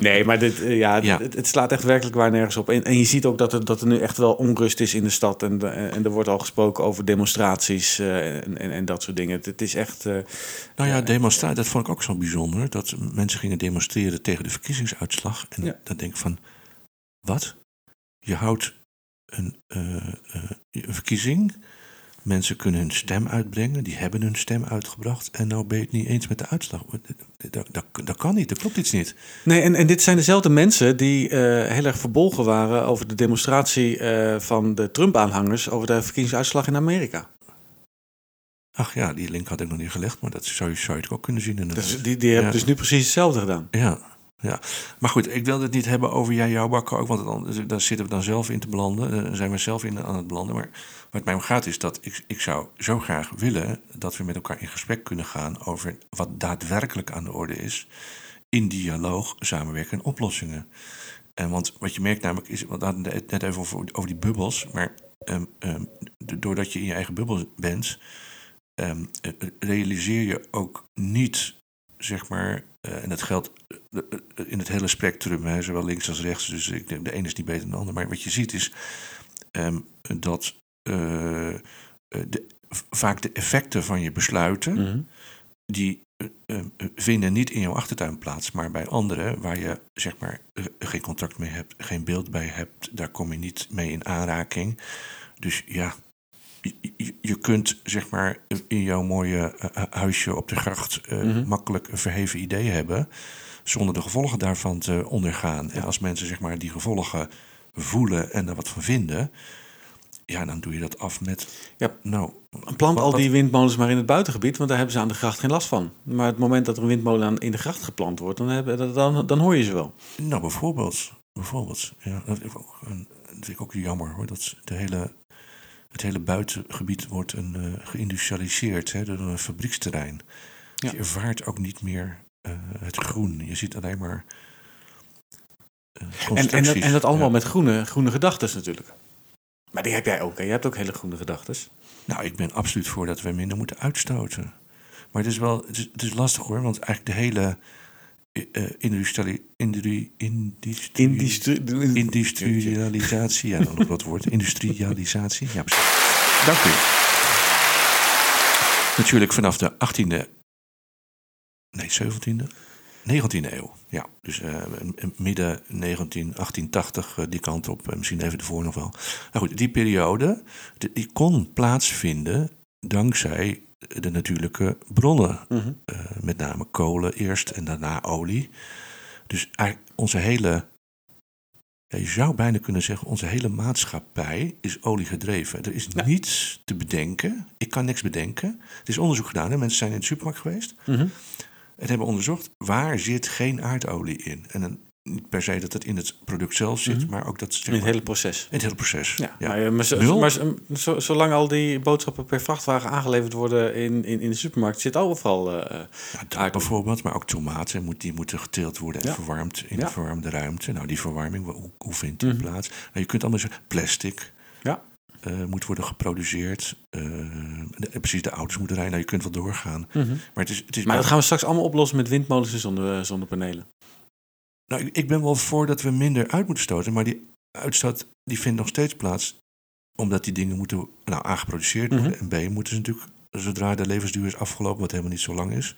nee, maar dit, eh, ja,
Ja.
Het, het slaat echt werkelijk waar nergens op. En, en je ziet ook dat er, dat er nu echt wel onrust is in de stad. En, en er wordt al gesproken over demonstraties eh, en, en, en dat soort dingen. Het, het is echt...
Nou ja, demonstratie, dat vond ik ook zo bijzonder. Dat mensen gingen demonstreren tegen de verkiezingsuitslag. En dan denk ik van, wat? Je houdt een, eh, eh, een verkiezing. Mensen kunnen hun stem uitbrengen. Die hebben hun stem uitgebracht. En nou ben je het niet eens met de uitslag. Dat, dat, dat kan niet, dat klopt iets niet.
Nee, en, en dit zijn dezelfde mensen die eh, heel erg verbolgen waren over de demonstratie van de Trump-aanhangers over de verkiezingsuitslag in Amerika.
Ach ja, die link had ik nog niet gelegd. Maar dat zou je, zou je het ook kunnen zien.
Dus die, die hebben dus nu precies hetzelfde gedaan.
Ja, ja. Maar goed, ik wilde het niet hebben over jij, jouw bakken ook, want dan, daar zitten we dan zelf in te belanden. eh, Daar zijn we zelf in aan het belanden. Maar waar het mij om gaat is dat ik, ik zou zo graag willen dat we met elkaar in gesprek kunnen gaan over wat daadwerkelijk aan de orde is. In dialoog, samenwerken en oplossingen. En want wat je merkt namelijk is, want we hadden het net even over, over die bubbels, maar ehm, ehm, doordat je in je eigen bubbel bent, ehm, eh, realiseer je ook niet, zeg maar, eh, en dat geldt eh, eh, in het hele spectrum, hè, zowel links als rechts, dus ik denk de ene is niet beter dan de ander, maar wat je ziet is ehm, dat eh, eh, de, vaak de effecten van je besluiten,
Mhm.
die eh, eh, vinden niet in jouw achtertuin plaats, maar bij anderen waar je zeg maar eh, geen contact mee hebt, geen beeld bij hebt, daar kom je niet mee in aanraking. Dus ja, je, kunt zeg maar in jouw mooie eh, huisje op de gracht eh,
Mhm.
makkelijk een verheven idee hebben, zonder de gevolgen daarvan te ondergaan. En als mensen zeg maar die gevolgen voelen en er wat van vinden, ja, dan doe je dat af met,
Ja.
nou,
Plant al die windmolens maar in het buitengebied, want daar hebben ze aan de gracht geen last van. Maar het moment dat er een windmolen aan, in de gracht geplant wordt, dan, hebben, dan, dan hoor je ze wel.
Nou, bijvoorbeeld. bijvoorbeeld ja, dat vind ik ook jammer hoor. Dat de hele, het hele buitengebied wordt een, eh, geïndustrialiseerd hè, door een fabrieksterrein.
Ja.
Je ervaart ook niet meer eh, het groen. Je ziet alleen maar. eh,
En, en, dat, en dat allemaal
Ja.
met groene, groene gedachten natuurlijk. Maar die heb jij ook. Hè? Je hebt ook hele groene gedachten.
Nou, ik ben absoluut voor dat we minder moeten uitstoten. Maar het is wel het is, het is lastig hoor, want eigenlijk de hele uh, industriali- industrie- industrie-
Industrie-
industrialisatie, ja, dan nog wat woord, industrialisatie, ja precies. Dank u. Natuurlijk vanaf de 18e, nee 17e, 19e eeuw. Ja, dus eh, midden 19, 1880 eh, die kant op, eh, misschien even ervoor nog wel. Nou goed, die periode de- die kon plaatsvinden dankzij de natuurlijke bronnen.
Mhm.
Eh, met name kolen eerst en daarna olie. Dus onze hele, ja, je zou bijna kunnen zeggen, onze hele maatschappij is oliegedreven. Er is
Ja.
niets te bedenken. Ik kan niks bedenken. Er is onderzoek gedaan. Hè? Mensen zijn in de supermarkt geweest
Mhm.
en hebben onderzocht waar zit geen aardolie in. En dan niet per se dat het in het product zelf zit,
Mhm.
maar ook dat zeg
In het hele proces.
in het hele proces.
Ja,
Ja.
Maar, eh, maar, zo- maar zo- zo- zolang al die boodschappen per vrachtwagen aangeleverd worden in, in, in de supermarkt, zit overal. eh,
Ja, bijvoorbeeld, maar ook tomaten moet, die moeten geteeld worden en
Ja.
verwarmd in
Ja.
een verwarmde ruimte. Nou, die verwarming, hoe, hoe vindt die
Mhm.
plaats? Nou, je kunt allemaal zeggen, plastic
Ja.
eh, moet worden geproduceerd. eh, de- precies, de auto's moeten rijden. Nou, je kunt wel doorgaan. Maar het is, het is
Maar dat gaan we straks allemaal oplossen met windmolens en zonne, zonnepanelen.
Nou, ik- ik ben wel voor dat we minder uit moeten stoten, maar die uitstoot die vindt nog steeds plaats omdat die dingen moeten nou, A geproduceerd worden
Mhm.
en B moeten ze natuurlijk, zodra de levensduur is afgelopen, wat helemaal niet zo lang is,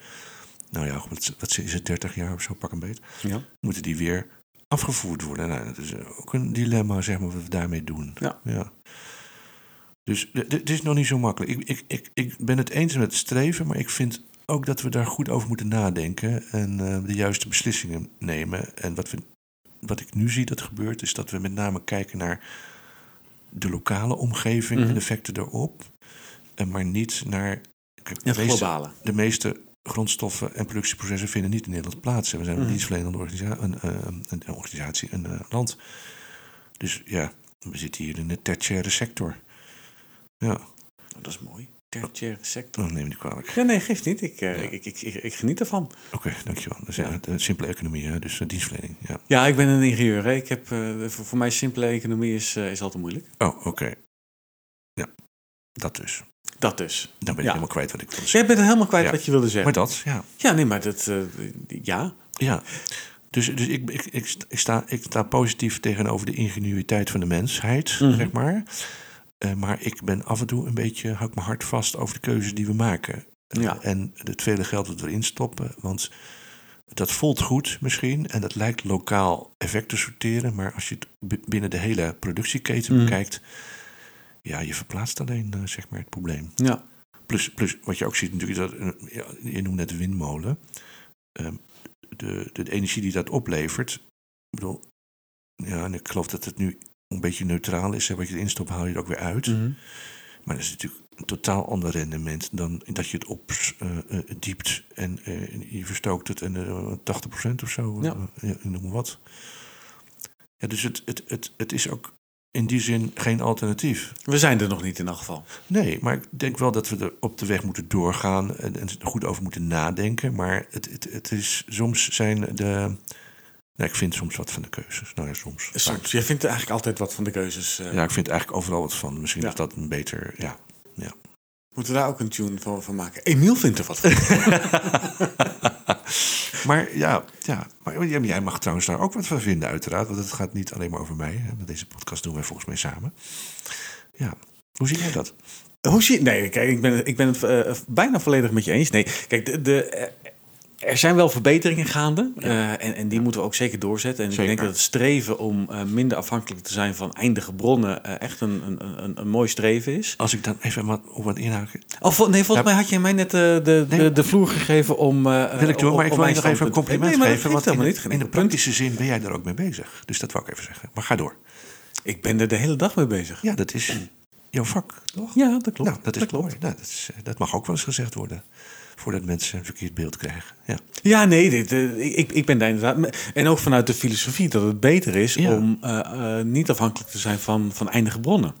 nou ja, wat, wat is het, 30 jaar of zo, pak een beet,
Ja.
moeten die weer afgevoerd worden. Nou, dat is ook een dilemma, zeg maar, wat we daarmee doen.
Ja.
Dus d- d- het is nog niet zo makkelijk. Ik, ik, ik, ik ben het eens met het streven, maar ik vind ook dat we daar goed over moeten nadenken en eh, de juiste beslissingen nemen. En wat, we, wat ik nu zie dat gebeurt, is dat we met name kijken naar de lokale omgeving
Mhm.
en effecten daarop. En maar niet naar. Kijk, de,
Het
meeste,
globale.
de meeste grondstoffen en productieprocessen vinden niet in Nederland plaats. We zijn een
Mhm.
dienstverlenende organisa een, eh, een, een organisatie, een eh, land. Dus ja, we zitten hier in de tertiaire sector. Ja,
dat is mooi. Tertiaire sector.
dan neem niet kwalijk.
Ja, nee, geeft niet. Ik, eh,
Ja.
ik, ik, ik, ik geniet ervan.
Oké, dankjewel. Is
Ja.
de simpele economie, hè? dus eh, dienstverlening. Ja.
Ja, ik ben een ingenieur. Hè. Ik heb, voor, voor mij simpele economie is, is altijd moeilijk.
Oh, oké. Ja, dat dus.
Dat dus.
Dan ben ik helemaal kwijt wat ik wilde zeggen.
Jij bent helemaal kwijt wat je wilde zeggen.
Maar dat, ja.
Ja, nee, maar dat... ja.
Ja, dus, dus ik, ik, ik, sta- ik, sta, ik sta positief tegenover de ingenuïteit van de mensheid,
Mhm.
zeg maar. Eh, maar ik ben af en toe een beetje, hou ik mijn hart vast over de keuzes die we maken. Eh,
Ja.
En het vele geld dat we erin stoppen. Want dat voelt goed misschien en dat lijkt lokaal effect te sorteren. Maar als je het binnen de hele productieketen
Mhm.
bekijkt, ja, je verplaatst alleen eh, zeg maar het probleem.
Ja.
Plus, plus wat je ook ziet natuurlijk, dat, ja, je noemt net de windmolen. Ehm, de, de, de energie die dat oplevert, ik bedoel, ja, en ik geloof dat het nu een beetje neutraal is. Hè, wat je erin stopt, haal je er ook weer uit.
Mhm.
Maar dat is natuurlijk een totaal ander rendement dan dat je het opdiept en eh, je verstookt het en eh 80% of zo,
Ja.
eh, noem maar wat. Ja, dus het, het, het, het is ook in die zin geen alternatief.
We zijn er nog niet in elk geval.
Nee, maar ik denk wel dat we er op de weg moeten doorgaan en, en goed over moeten nadenken. Maar het, het, het is soms zijn de. Nou, ik vind soms wat van de keuzes. Nou ja, soms.
Soms. Jij vindt eigenlijk altijd wat van de keuzes. eh.
Ja, ik vind eigenlijk overal wat van. Misschien
Ja.
is dat een beter. Ja.
Moeten we daar ook een tune van, van maken? Emiel vindt er wat van. <laughs>
maar ja, ja. Maar jij mag trouwens daar ook wat van vinden, uiteraard. Want het gaat niet alleen maar over mij. Hè. Deze podcast doen wij volgens mij samen. Ja. Hoe zie jij dat?
Hoe zie je... Nee, kijk, ik ben, ik ben het eh, bijna volledig met je eens. Nee, kijk, de, de, eh, er zijn wel verbeteringen gaande. eh, en, en die moeten we ook zeker doorzetten. En ik denk dat het streven om eh, minder afhankelijk te zijn van eindige bronnen... eh, echt een, een, een, een mooi streven is.
Als ik dan even wat, op wat inhaken.
Oh, vol- nee, volgens
Ja.
mij had je mij net de,
Nee.
de, de vloer gegeven om...
Wil ik doen, maar ik wil je nog even een compliment
Nee,
geven. Want in,
helemaal
de-
niet.
In de praktische zin ben jij daar ook mee bezig. Dus dat wou ik even zeggen. Maar ga door.
Ik ben er de hele dag mee bezig.
Ja, dat is jouw vak, toch?
Ja, dat klopt.
Nou, dat is
klopt.
mooi. Nou, dat, is, dat mag ook wel eens gezegd worden. Voordat mensen een verkeerd beeld krijgen. Ja.
Ja, nee, dit, eh, ik, ik ben daar inderdaad. En ook vanuit de filosofie dat het beter is
Ja.
om eh, eh, niet afhankelijk te zijn van, van eindige bronnen.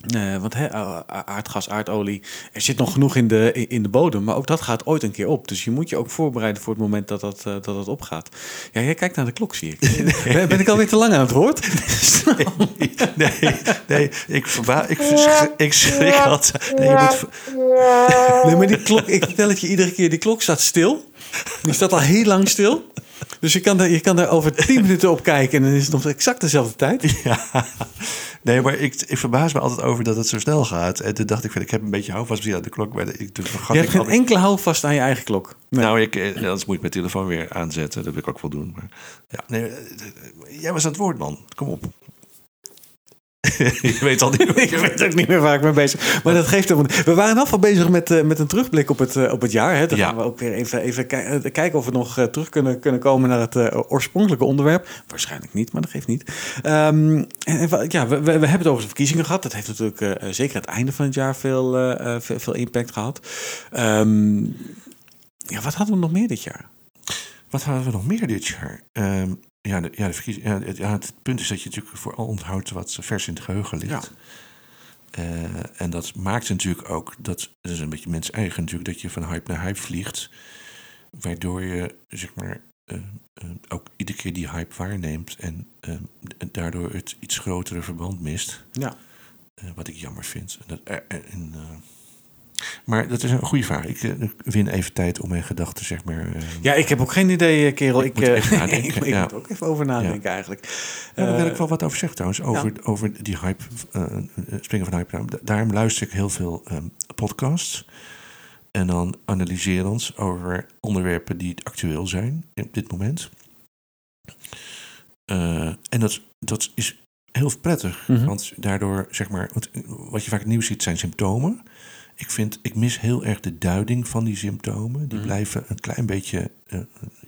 Eh, want hè, aardgas, aardolie, er zit nog genoeg in de, in de bodem, maar ook dat gaat ooit een keer op. Dus je moet je ook voorbereiden voor het moment dat dat, eh, dat, dat opgaat. Ja, jij kijkt naar de klok, zie ik. <laughs> ben, ben ik alweer te lang aan het woord?
Nee, nee, ik, verba ik, verschrik- ik schrik altijd. Nee, je moet,
Nee, maar die klok, ik vertel het je iedere keer, die klok staat stil. Die staat al heel lang stil. Dus je kan, daar, je kan daar over tien <laughs> minuten op kijken en dan is het nog exact dezelfde tijd. <laughs>
ja. Nee, maar ik, ik verbaas me altijd over dat het zo snel gaat. En toen dacht ik, van, ik heb een beetje houvast via de klok. Maar ik, toen vergat
Je
ik
hebt geen
altijd-
enkele houvast aan je eigen klok.
Nou, ik, eh, anders moet ik mijn telefoon weer aanzetten. Dat wil ik ook wel doen. Maar, ja, nee, eh, eh, jij was aan het woord, man. Kom op. <laughs> je weet al niet.
Ik weet ook niet meer waar ik mee bezig ben. Maar dat geeft helemaal niet. We waren al bezig met, eh, met een terugblik op het, eh, op het jaar. Hè. Dan
Ja.
gaan we ook weer even, even eh, kijken of we nog terug kunnen, kunnen komen naar het oorspronkelijke onderwerp. Waarschijnlijk niet, maar dat geeft niet. Ehm, en, ja, we, we, we hebben het over de verkiezingen gehad. Dat heeft natuurlijk zeker het einde van het jaar veel, veel, veel impact gehad. Ehm, ja, wat hadden we nog meer dit jaar?
Wat hadden we nog meer dit jaar? Ehm, ja, de, ja, de verkiezing, ja, het, ja, het punt is dat je natuurlijk vooral onthoudt wat vers in het geheugen ligt. Eh, en dat maakt natuurlijk ook, dat, dat is een beetje mens eigen natuurlijk, dat je van hype naar hype vliegt. Waardoor je, zeg maar, eh, eh, ook iedere keer die hype waarneemt en daardoor het iets grotere verband mist.
Ja.
Wat ik jammer vind. En dat, en, maar dat is een goede vraag. Ik eh, ik win even tijd om mijn gedachten, zeg maar. eh,
Ja, ik heb ook geen idee, eh, kerel. Ik,
moet even <laughs> nadenken,
ik, ik
ja.
moet ook even over nadenken eigenlijk.
Ja, daar wil ik wel wat over zeggen trouwens. Over, over die hype, springen van hype. Nou, da- Daarom luister ik heel veel ehm, podcasts. En dan analyserend over onderwerpen die actueel zijn op dit moment. En dat, dat is heel prettig.
Mhm.
Want daardoor, zeg maar, wat je vaak nieuws ziet zijn symptomen. Ik vind, ik mis heel erg de duiding van die symptomen. Die
Mhm.
blijven een klein beetje eh,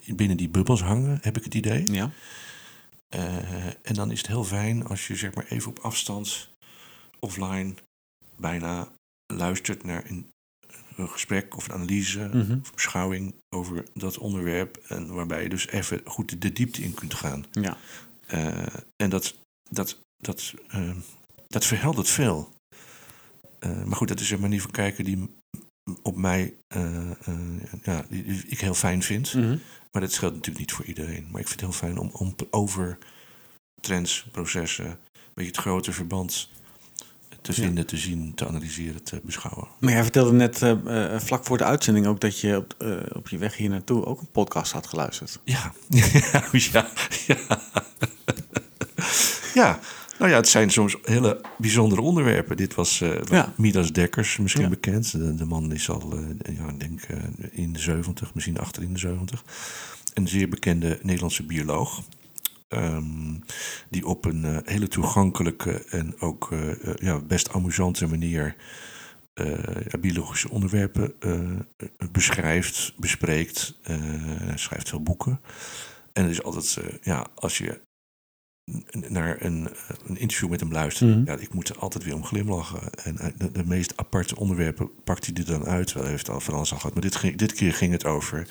binnen die bubbels hangen, heb ik het idee.
Ja.
Eh, en dan is het heel fijn als je zeg maar even op afstand, offline, bijna luistert naar een, een gesprek of een analyse
Mhm.
of beschouwing over dat onderwerp. En waarbij je dus even goed de diepte in kunt gaan.
Ja.
Eh, en dat, dat, dat, dat verheldert veel. Eh, maar goed, dat is een manier van kijken die op mij, eh, eh, ja, die, die ik heel fijn vind.
Mhm.
Maar dat geldt natuurlijk niet voor iedereen. Maar ik vind het heel fijn om, om over trends, processen, een beetje het grote verband te
Ja.
vinden, te zien, te analyseren, te beschouwen.
Maar jij vertelde net vlak voor de uitzending ook dat je op, op je weg hier naartoe ook een podcast had geluisterd.
Ja, <laughs> ja, ja. ja. Nou ja, het zijn soms hele bijzondere onderwerpen. Dit was, eh was
Ja.
Midas Dekkers, misschien
Ja.
bekend. De, de man is al, eh, ja, ik denk eh, in de 70, misschien achter in de 70. Een zeer bekende Nederlandse bioloog. Ehm, die op een hele toegankelijke en ook ja, best amusante manier biologische onderwerpen beschrijft, bespreekt. hij schrijft veel boeken. En het is altijd, ja, als je naar een, eh, een interview met hem luistert,
Mhm.
ja, ik moet er altijd weer om glimlachen. En eh, de, de meest aparte onderwerpen pakt hij er dan uit. Wel, hij heeft al van alles al gehad, maar dit, ging, dit keer ging het over.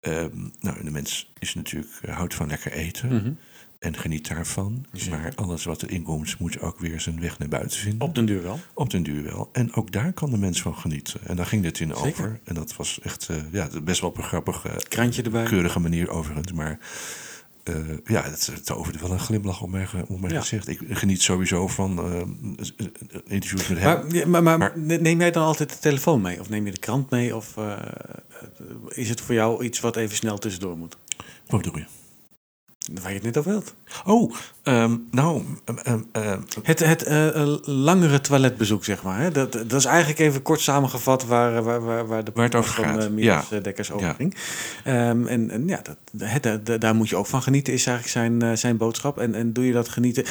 ehm, nou, de mens is natuurlijk, eh, houdt van lekker eten
Mhm.
en geniet daarvan. Maar alles wat erin komt, moet ook weer zijn weg naar buiten vinden.
Op den duur wel.
Op den duur wel. En ook daar kan de mens van genieten. En daar ging dit in
Zeker.
over. En dat was echt ja, best wel op een grappige,
Krantje erbij.
keurige manier overigens. Maar eh, ja, het, toverde wel een glimlach op mijn, op mijn
Ja.
gezicht. Ik geniet sowieso van eh, eh, interviews met hem.
Maar, maar, maar,
Maar-
neem jij dan altijd de telefoon mee? Of neem je de krant mee? Of is het voor jou iets wat even snel tussendoor moet?
Wat bedoel je?
Waar je het net over wilt.
Oh, ehm, nou, ehm, ehm,
Het, het eh, eh, langere toiletbezoek, zeg maar. Hè? Dat, dat is eigenlijk even kort samengevat waar, waar, waar, waar de
Waar het over
van
gaat,
eh, Midas
ja.
eh, Dekkers over
Ja.
ging. En, en ja, dat, da- daar moet je ook van genieten, is eigenlijk zijn, eh, zijn boodschap. En, en doe je dat genieten...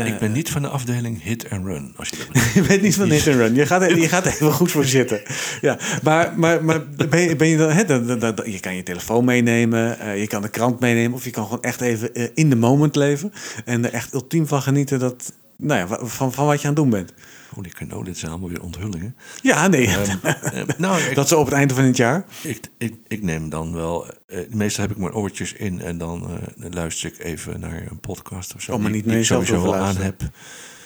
eh,
ik ben niet van de afdeling hit and run. Als je dat. <laughs>
Je bent niet van hit and run. Je gaat, <laughs> je gaat even goed voor zitten. Ja, maar, maar, maar ben, je, ben je dan, hè, dan, dan- dan- je kan je telefoon meenemen, eh, je kan de krant meenemen, of je kan gewoon echt even eh, in de moment leven en er echt ultiem van genieten dat, nou ja, van, van wat je aan het doen bent.
Holy canoe, dit zijn allemaal weer onthullingen.
Ja, nee,
Eh, <laughs> nou, ik,
dat zo op het einde van het jaar.
Ik, ik, ik neem dan wel. eh, meestal heb ik mijn oortjes in en dan eh, dan luister ik even naar een podcast of zo.
Oh, maar niet
die
naar
ik
jezelf
sowieso al aan heb.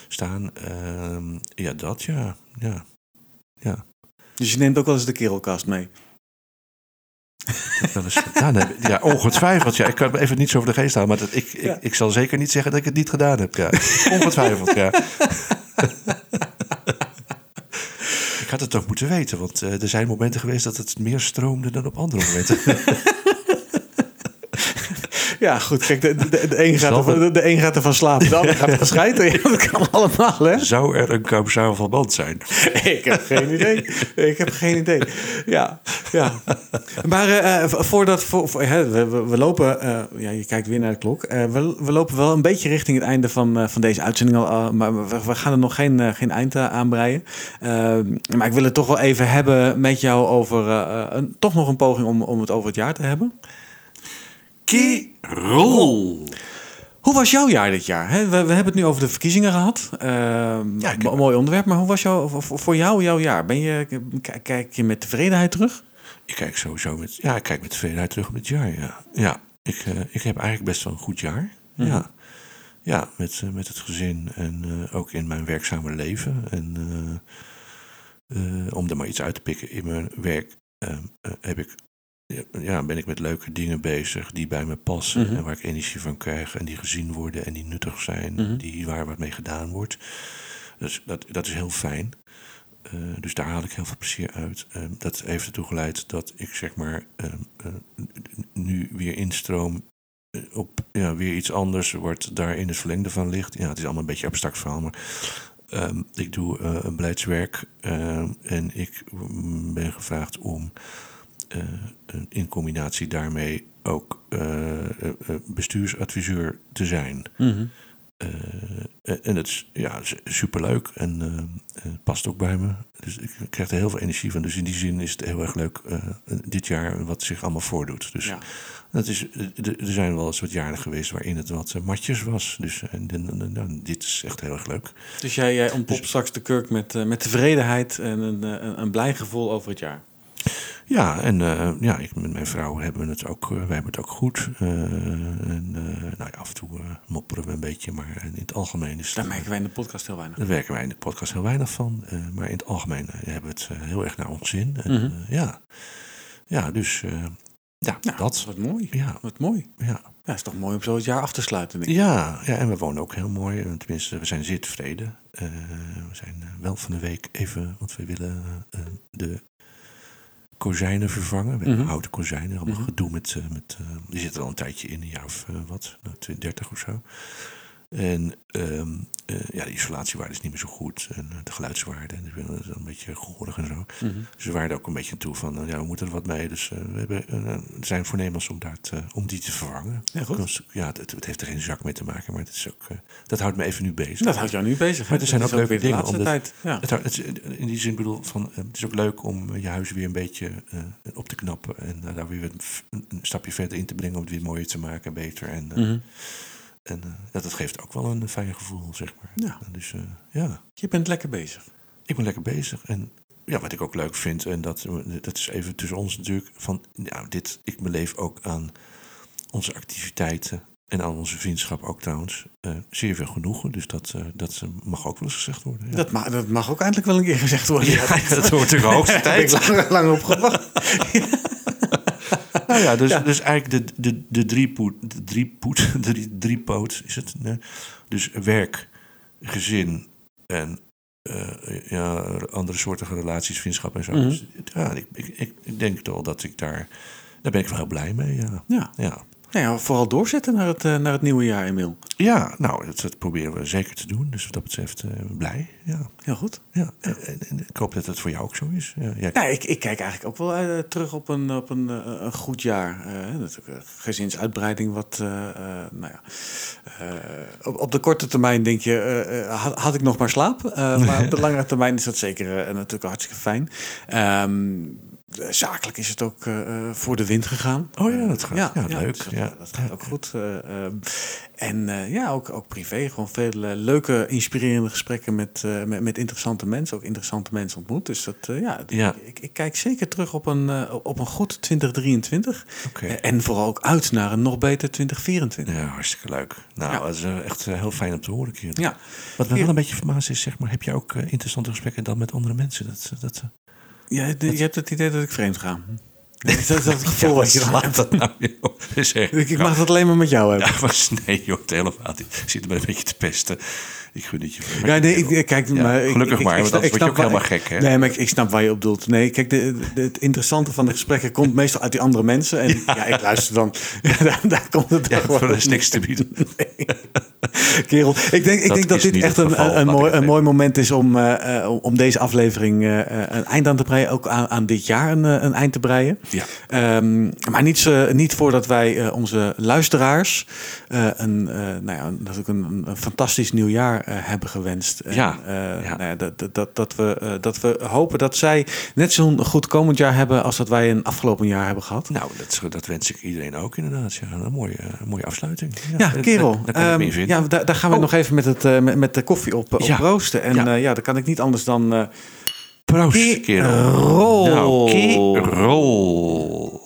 staan. Ehm, ja, dat ja. ja. Ja.
Dus je neemt ook wel eens de kerelkast mee.
Wel eens <laughs> gedaan heb. Ja, ongetwijfeld. Ja, ik kan me even niet zo over de geest halen. Maar dat, ik, ik,
Ja.
ik zal zeker niet zeggen dat ik het niet gedaan heb. Ja. Ongetwijfeld, ja. <laughs> had het toch moeten weten. Want eh, er zijn momenten geweest dat het meer stroomde dan op andere momenten. <laughs>
Ja, goed. Kijk, de, de, de, een, gaat ervan, de, de een gaat ervan slapen, de ander gaat gescheiden. <laughs> Ja, dat kan allemaal, hè?
Zou er een kausaal verband zijn? <laughs>
Ik heb geen idee. Ik heb geen idee. Ja, ja. Maar eh, eh, voordat... Voor, voor- hè, we, we, lopen... eh, ja, je kijkt weer naar de klok. We, we lopen wel een beetje richting het einde van, van deze uitzending al. maar we, we gaan er nog geen, geen eind aan aanbreien. Eh, maar ik wil het toch wel even hebben met jou over... een, toch nog een poging om, om het over het jaar te hebben.
Kerel!
Hoe was jouw jaar dit jaar? We, we hebben het nu over de verkiezingen gehad. Ehm,
Ja,
mooi onderwerp. Maar hoe was jouw, voor, jou jouw jaar? Ben je, kijk je met tevredenheid terug?
Ik kijk sowieso met, ja, ik kijk met tevredenheid terug op het jaar. Ja, ja ik, eh, ik heb eigenlijk best wel een goed jaar. Ja, ja met, eh, met het gezin en eh, ook in mijn werkzame leven. En om er maar iets uit te pikken in mijn werk eh, eh, heb ik, ja, ben ik met leuke dingen bezig die bij me passen
Mhm.
en waar ik energie van krijg en die gezien worden en die nuttig zijn,
Mhm.
die, waar wat mee gedaan wordt. Dus dat, dat is heel fijn. Eh, dus daar haal ik heel veel plezier uit. Eh, dat heeft ertoe geleid dat ik zeg maar eh, nu weer instroom op ja, weer iets anders wordt daar in het verlengde van ligt. Ja, het is allemaal een beetje abstract verhaal, maar ehm, ik doe een beleidswerk en ik mm, ben gevraagd om in combinatie daarmee ook eh, eh, eh, bestuursadviseur te zijn. Eh, en- en het is ja, superleuk en eh, eh, past ook bij me. Dus ik krijg er heel veel energie van. Dus in die zin is het heel erg leuk eh, dit jaar wat zich allemaal voordoet. Dus
Ja.
dat is, eh, er zijn wel eens wat jaren geweest waarin het wat eh, matjes was. Dus eh, en, en- en- en dit is echt heel erg leuk.
Dus jij, jij ontpopt straks de kurk met, eh, met tevredenheid en een, eh, een, een blij gevoel over het jaar.
Ja, en eh, ja, ik met mijn vrouw hebben het ook, eh, wij hebben het ook goed. Eh, en nou ja, af en toe mopperen we een beetje, maar in het algemeen is het,
Daar merken wij in de podcast heel weinig.
Daar werken wij in de podcast heel weinig van. maar in het algemeen hebben we het heel erg naar ons zin. En,
Mhm.
ja. ja, dus ja, dat.
Wat mooi.
Ja,
Wat mooi.
ja.
Ja, is toch mooi om zo het jaar af te sluiten, denk ik.
Ja, ja, en we wonen ook heel mooi. Tenminste, we zijn zeer tevreden. We zijn wel van de week even, want we willen de kozijnen vervangen. Hebben
Mhm.
houten kozijnen, allemaal
Mhm.
gedoe met... eh, met eh, die zitten er al een tijdje in, een jaar of eh, wat, nou, 20, 30 of zo. En ehm, eh, ja, de isolatiewaarde is niet meer zo goed. En eh, de geluidswaarde, en dat is een beetje gehoorig en zo.
Mhm.
Dus we waren er ook een beetje aan toe van, eh, ja, we moeten er wat mee. Dus we hebben, zijn voornemens om, daar te, om die te vervangen.
Ja, goed.
Dus, ja, het, het heeft er geen zak mee te maken, maar het is ook, dat houdt me even nu bezig.
Dat houdt jou nu bezig.
Maar er zijn ook leuke dingen, omdat-
tijd. Ja.
Het, in die zin bedoel van, het is ook leuk om je huis weer een beetje op te knappen. En daar weer een, stapje verder in te brengen om het weer mooier te maken en beter. En,
Mhm.
En eh, ja, dat geeft ook wel een fijn gevoel, zeg maar.
Ja.
Dus eh, ja,
Je bent lekker bezig.
ik ben lekker bezig. En ja, wat ik ook leuk vind, en dat, dat is even tussen ons natuurlijk, van nou, dit, ik beleef ook aan onze activiteiten en aan onze vriendschap ook trouwens eh, zeer veel genoegen. Dus dat, eh, dat mag ook wel eens gezegd worden. Ja,
Dat, mag, dat mag ook eindelijk wel een keer gezegd worden.
ja, <laughs> dat hoort de hoogste <laughs>
Daar heb ik
tijd.
lang, lang op gewacht. <laughs> <laughs>
Nou ja, dus, dus eigenlijk de, de, de driepoot, de driepoot, <laughs> de drie, driepoot is het. Nee? Dus werk, gezin en eh, ja, andere soorten relaties, vriendschap en zo.
Mhm.
Dus, ja, ik, ik, ik, denk wel dat ik daar, daar ben ik wel heel blij mee. Ja,
Ja.
ja.
Nou ja, vooral doorzetten naar het, eh, naar het nieuwe jaar, Emiel.
ja nou, dat, dat proberen we zeker te doen. Dus wat dat betreft eh, blij. Ja,
Heel goed.
ja. En, en- en ik hoop dat het voor jou ook zo is. Ja, jij-
Ja, ik, ik kijk eigenlijk ook wel eh, terug op een, op een, een goed jaar. Natuurlijk gezinsuitbreiding, wat, nou ja. op, op de korte termijn denk je, had, had ik nog maar slaap. Maar <laughs> op de langere termijn is dat zeker natuurlijk hartstikke fijn. Ehm, zakelijk is het ook eh, eh, voor de wind gegaan.
Oh ja, dat gaat. Ja, leuk.
Dat,
ja.
dat gaat ook goed. eh, ehm, en eh, ja, ook, ook privé. Gewoon veel eh, leuke, inspirerende gesprekken met, eh, met, met interessante mensen. Ook interessante mensen ontmoet. Dus dat, eh, ja,
Ja.
Ik, ik kijk zeker terug op een, eh, op een goed 2023.
Oké.
Eh, en vooral ook uit naar een nog beter 2024.
Ja, hartstikke leuk. Nou, dat is eh, echt eh, heel fijn om te horen, Kieran.
Ja.
Wat me wel een beetje verbaasd is, zeg maar, heb je ook eh, interessante gesprekken dan met andere mensen? Dat, dat,
Ja, de- je hebt het idee dat ik vreemd ga. <laughs> Dat is dat het gevoel wat je hebt.
dat nou, joh? Dat
Ik, ik mag het alleen maar met jou hebben.
Ja, maar nee, joh, het helemaal niet. Ik zit er maar een beetje te pesten. Ik gun het je.
Ja, nee, ik, ik- kijk,
Ja,
maar, ik-
gelukkig
ik,
maar,
ik,
word je ook
waar-
helemaal gek, hè?
Nee, maar ik, ik snap waar je op doelt. Nee, kijk, de, de- het interessante van de gesprekken komt meestal uit die andere mensen. En ja, ik luister dan. <laughs> Daar, daar komt het
Ja, er is niks te bieden. <laughs>
Kerel, ik denk, ik
Dat
denk dat dit echt een,
geval,
een,
ik
mooi, een mooi moment is om, eh, eh, om deze aflevering eh, een eind aan te breien. Ook aan, aan dit jaar een, een eind te breien.
Ja.
Ehm, maar niet, zo- niet voordat wij onze luisteraars een, eh, nou ja, natuurlijk een, een, een fantastisch nieuwjaar eh, hebben gewenst. En,
Ja,
eh,
ja.
Nou ja, dat, dat- dat, we, eh, dat we hopen dat zij net zo'n goed komend jaar hebben als dat wij een afgelopen jaar hebben gehad.
Nou, dat, dat wens ik iedereen ook inderdaad. Ja, een mooie, een mooie afsluiting.
Ja, kerel.
Daar,
ehm, ja, daar, daar gaan we
Oh.
nog even met, het, eh, met, met de koffie op, op
Ja.
roosten. En Ja. dan kan ik niet anders dan... eh,
Proost, kerel.
Kerel.
Nou, kerel.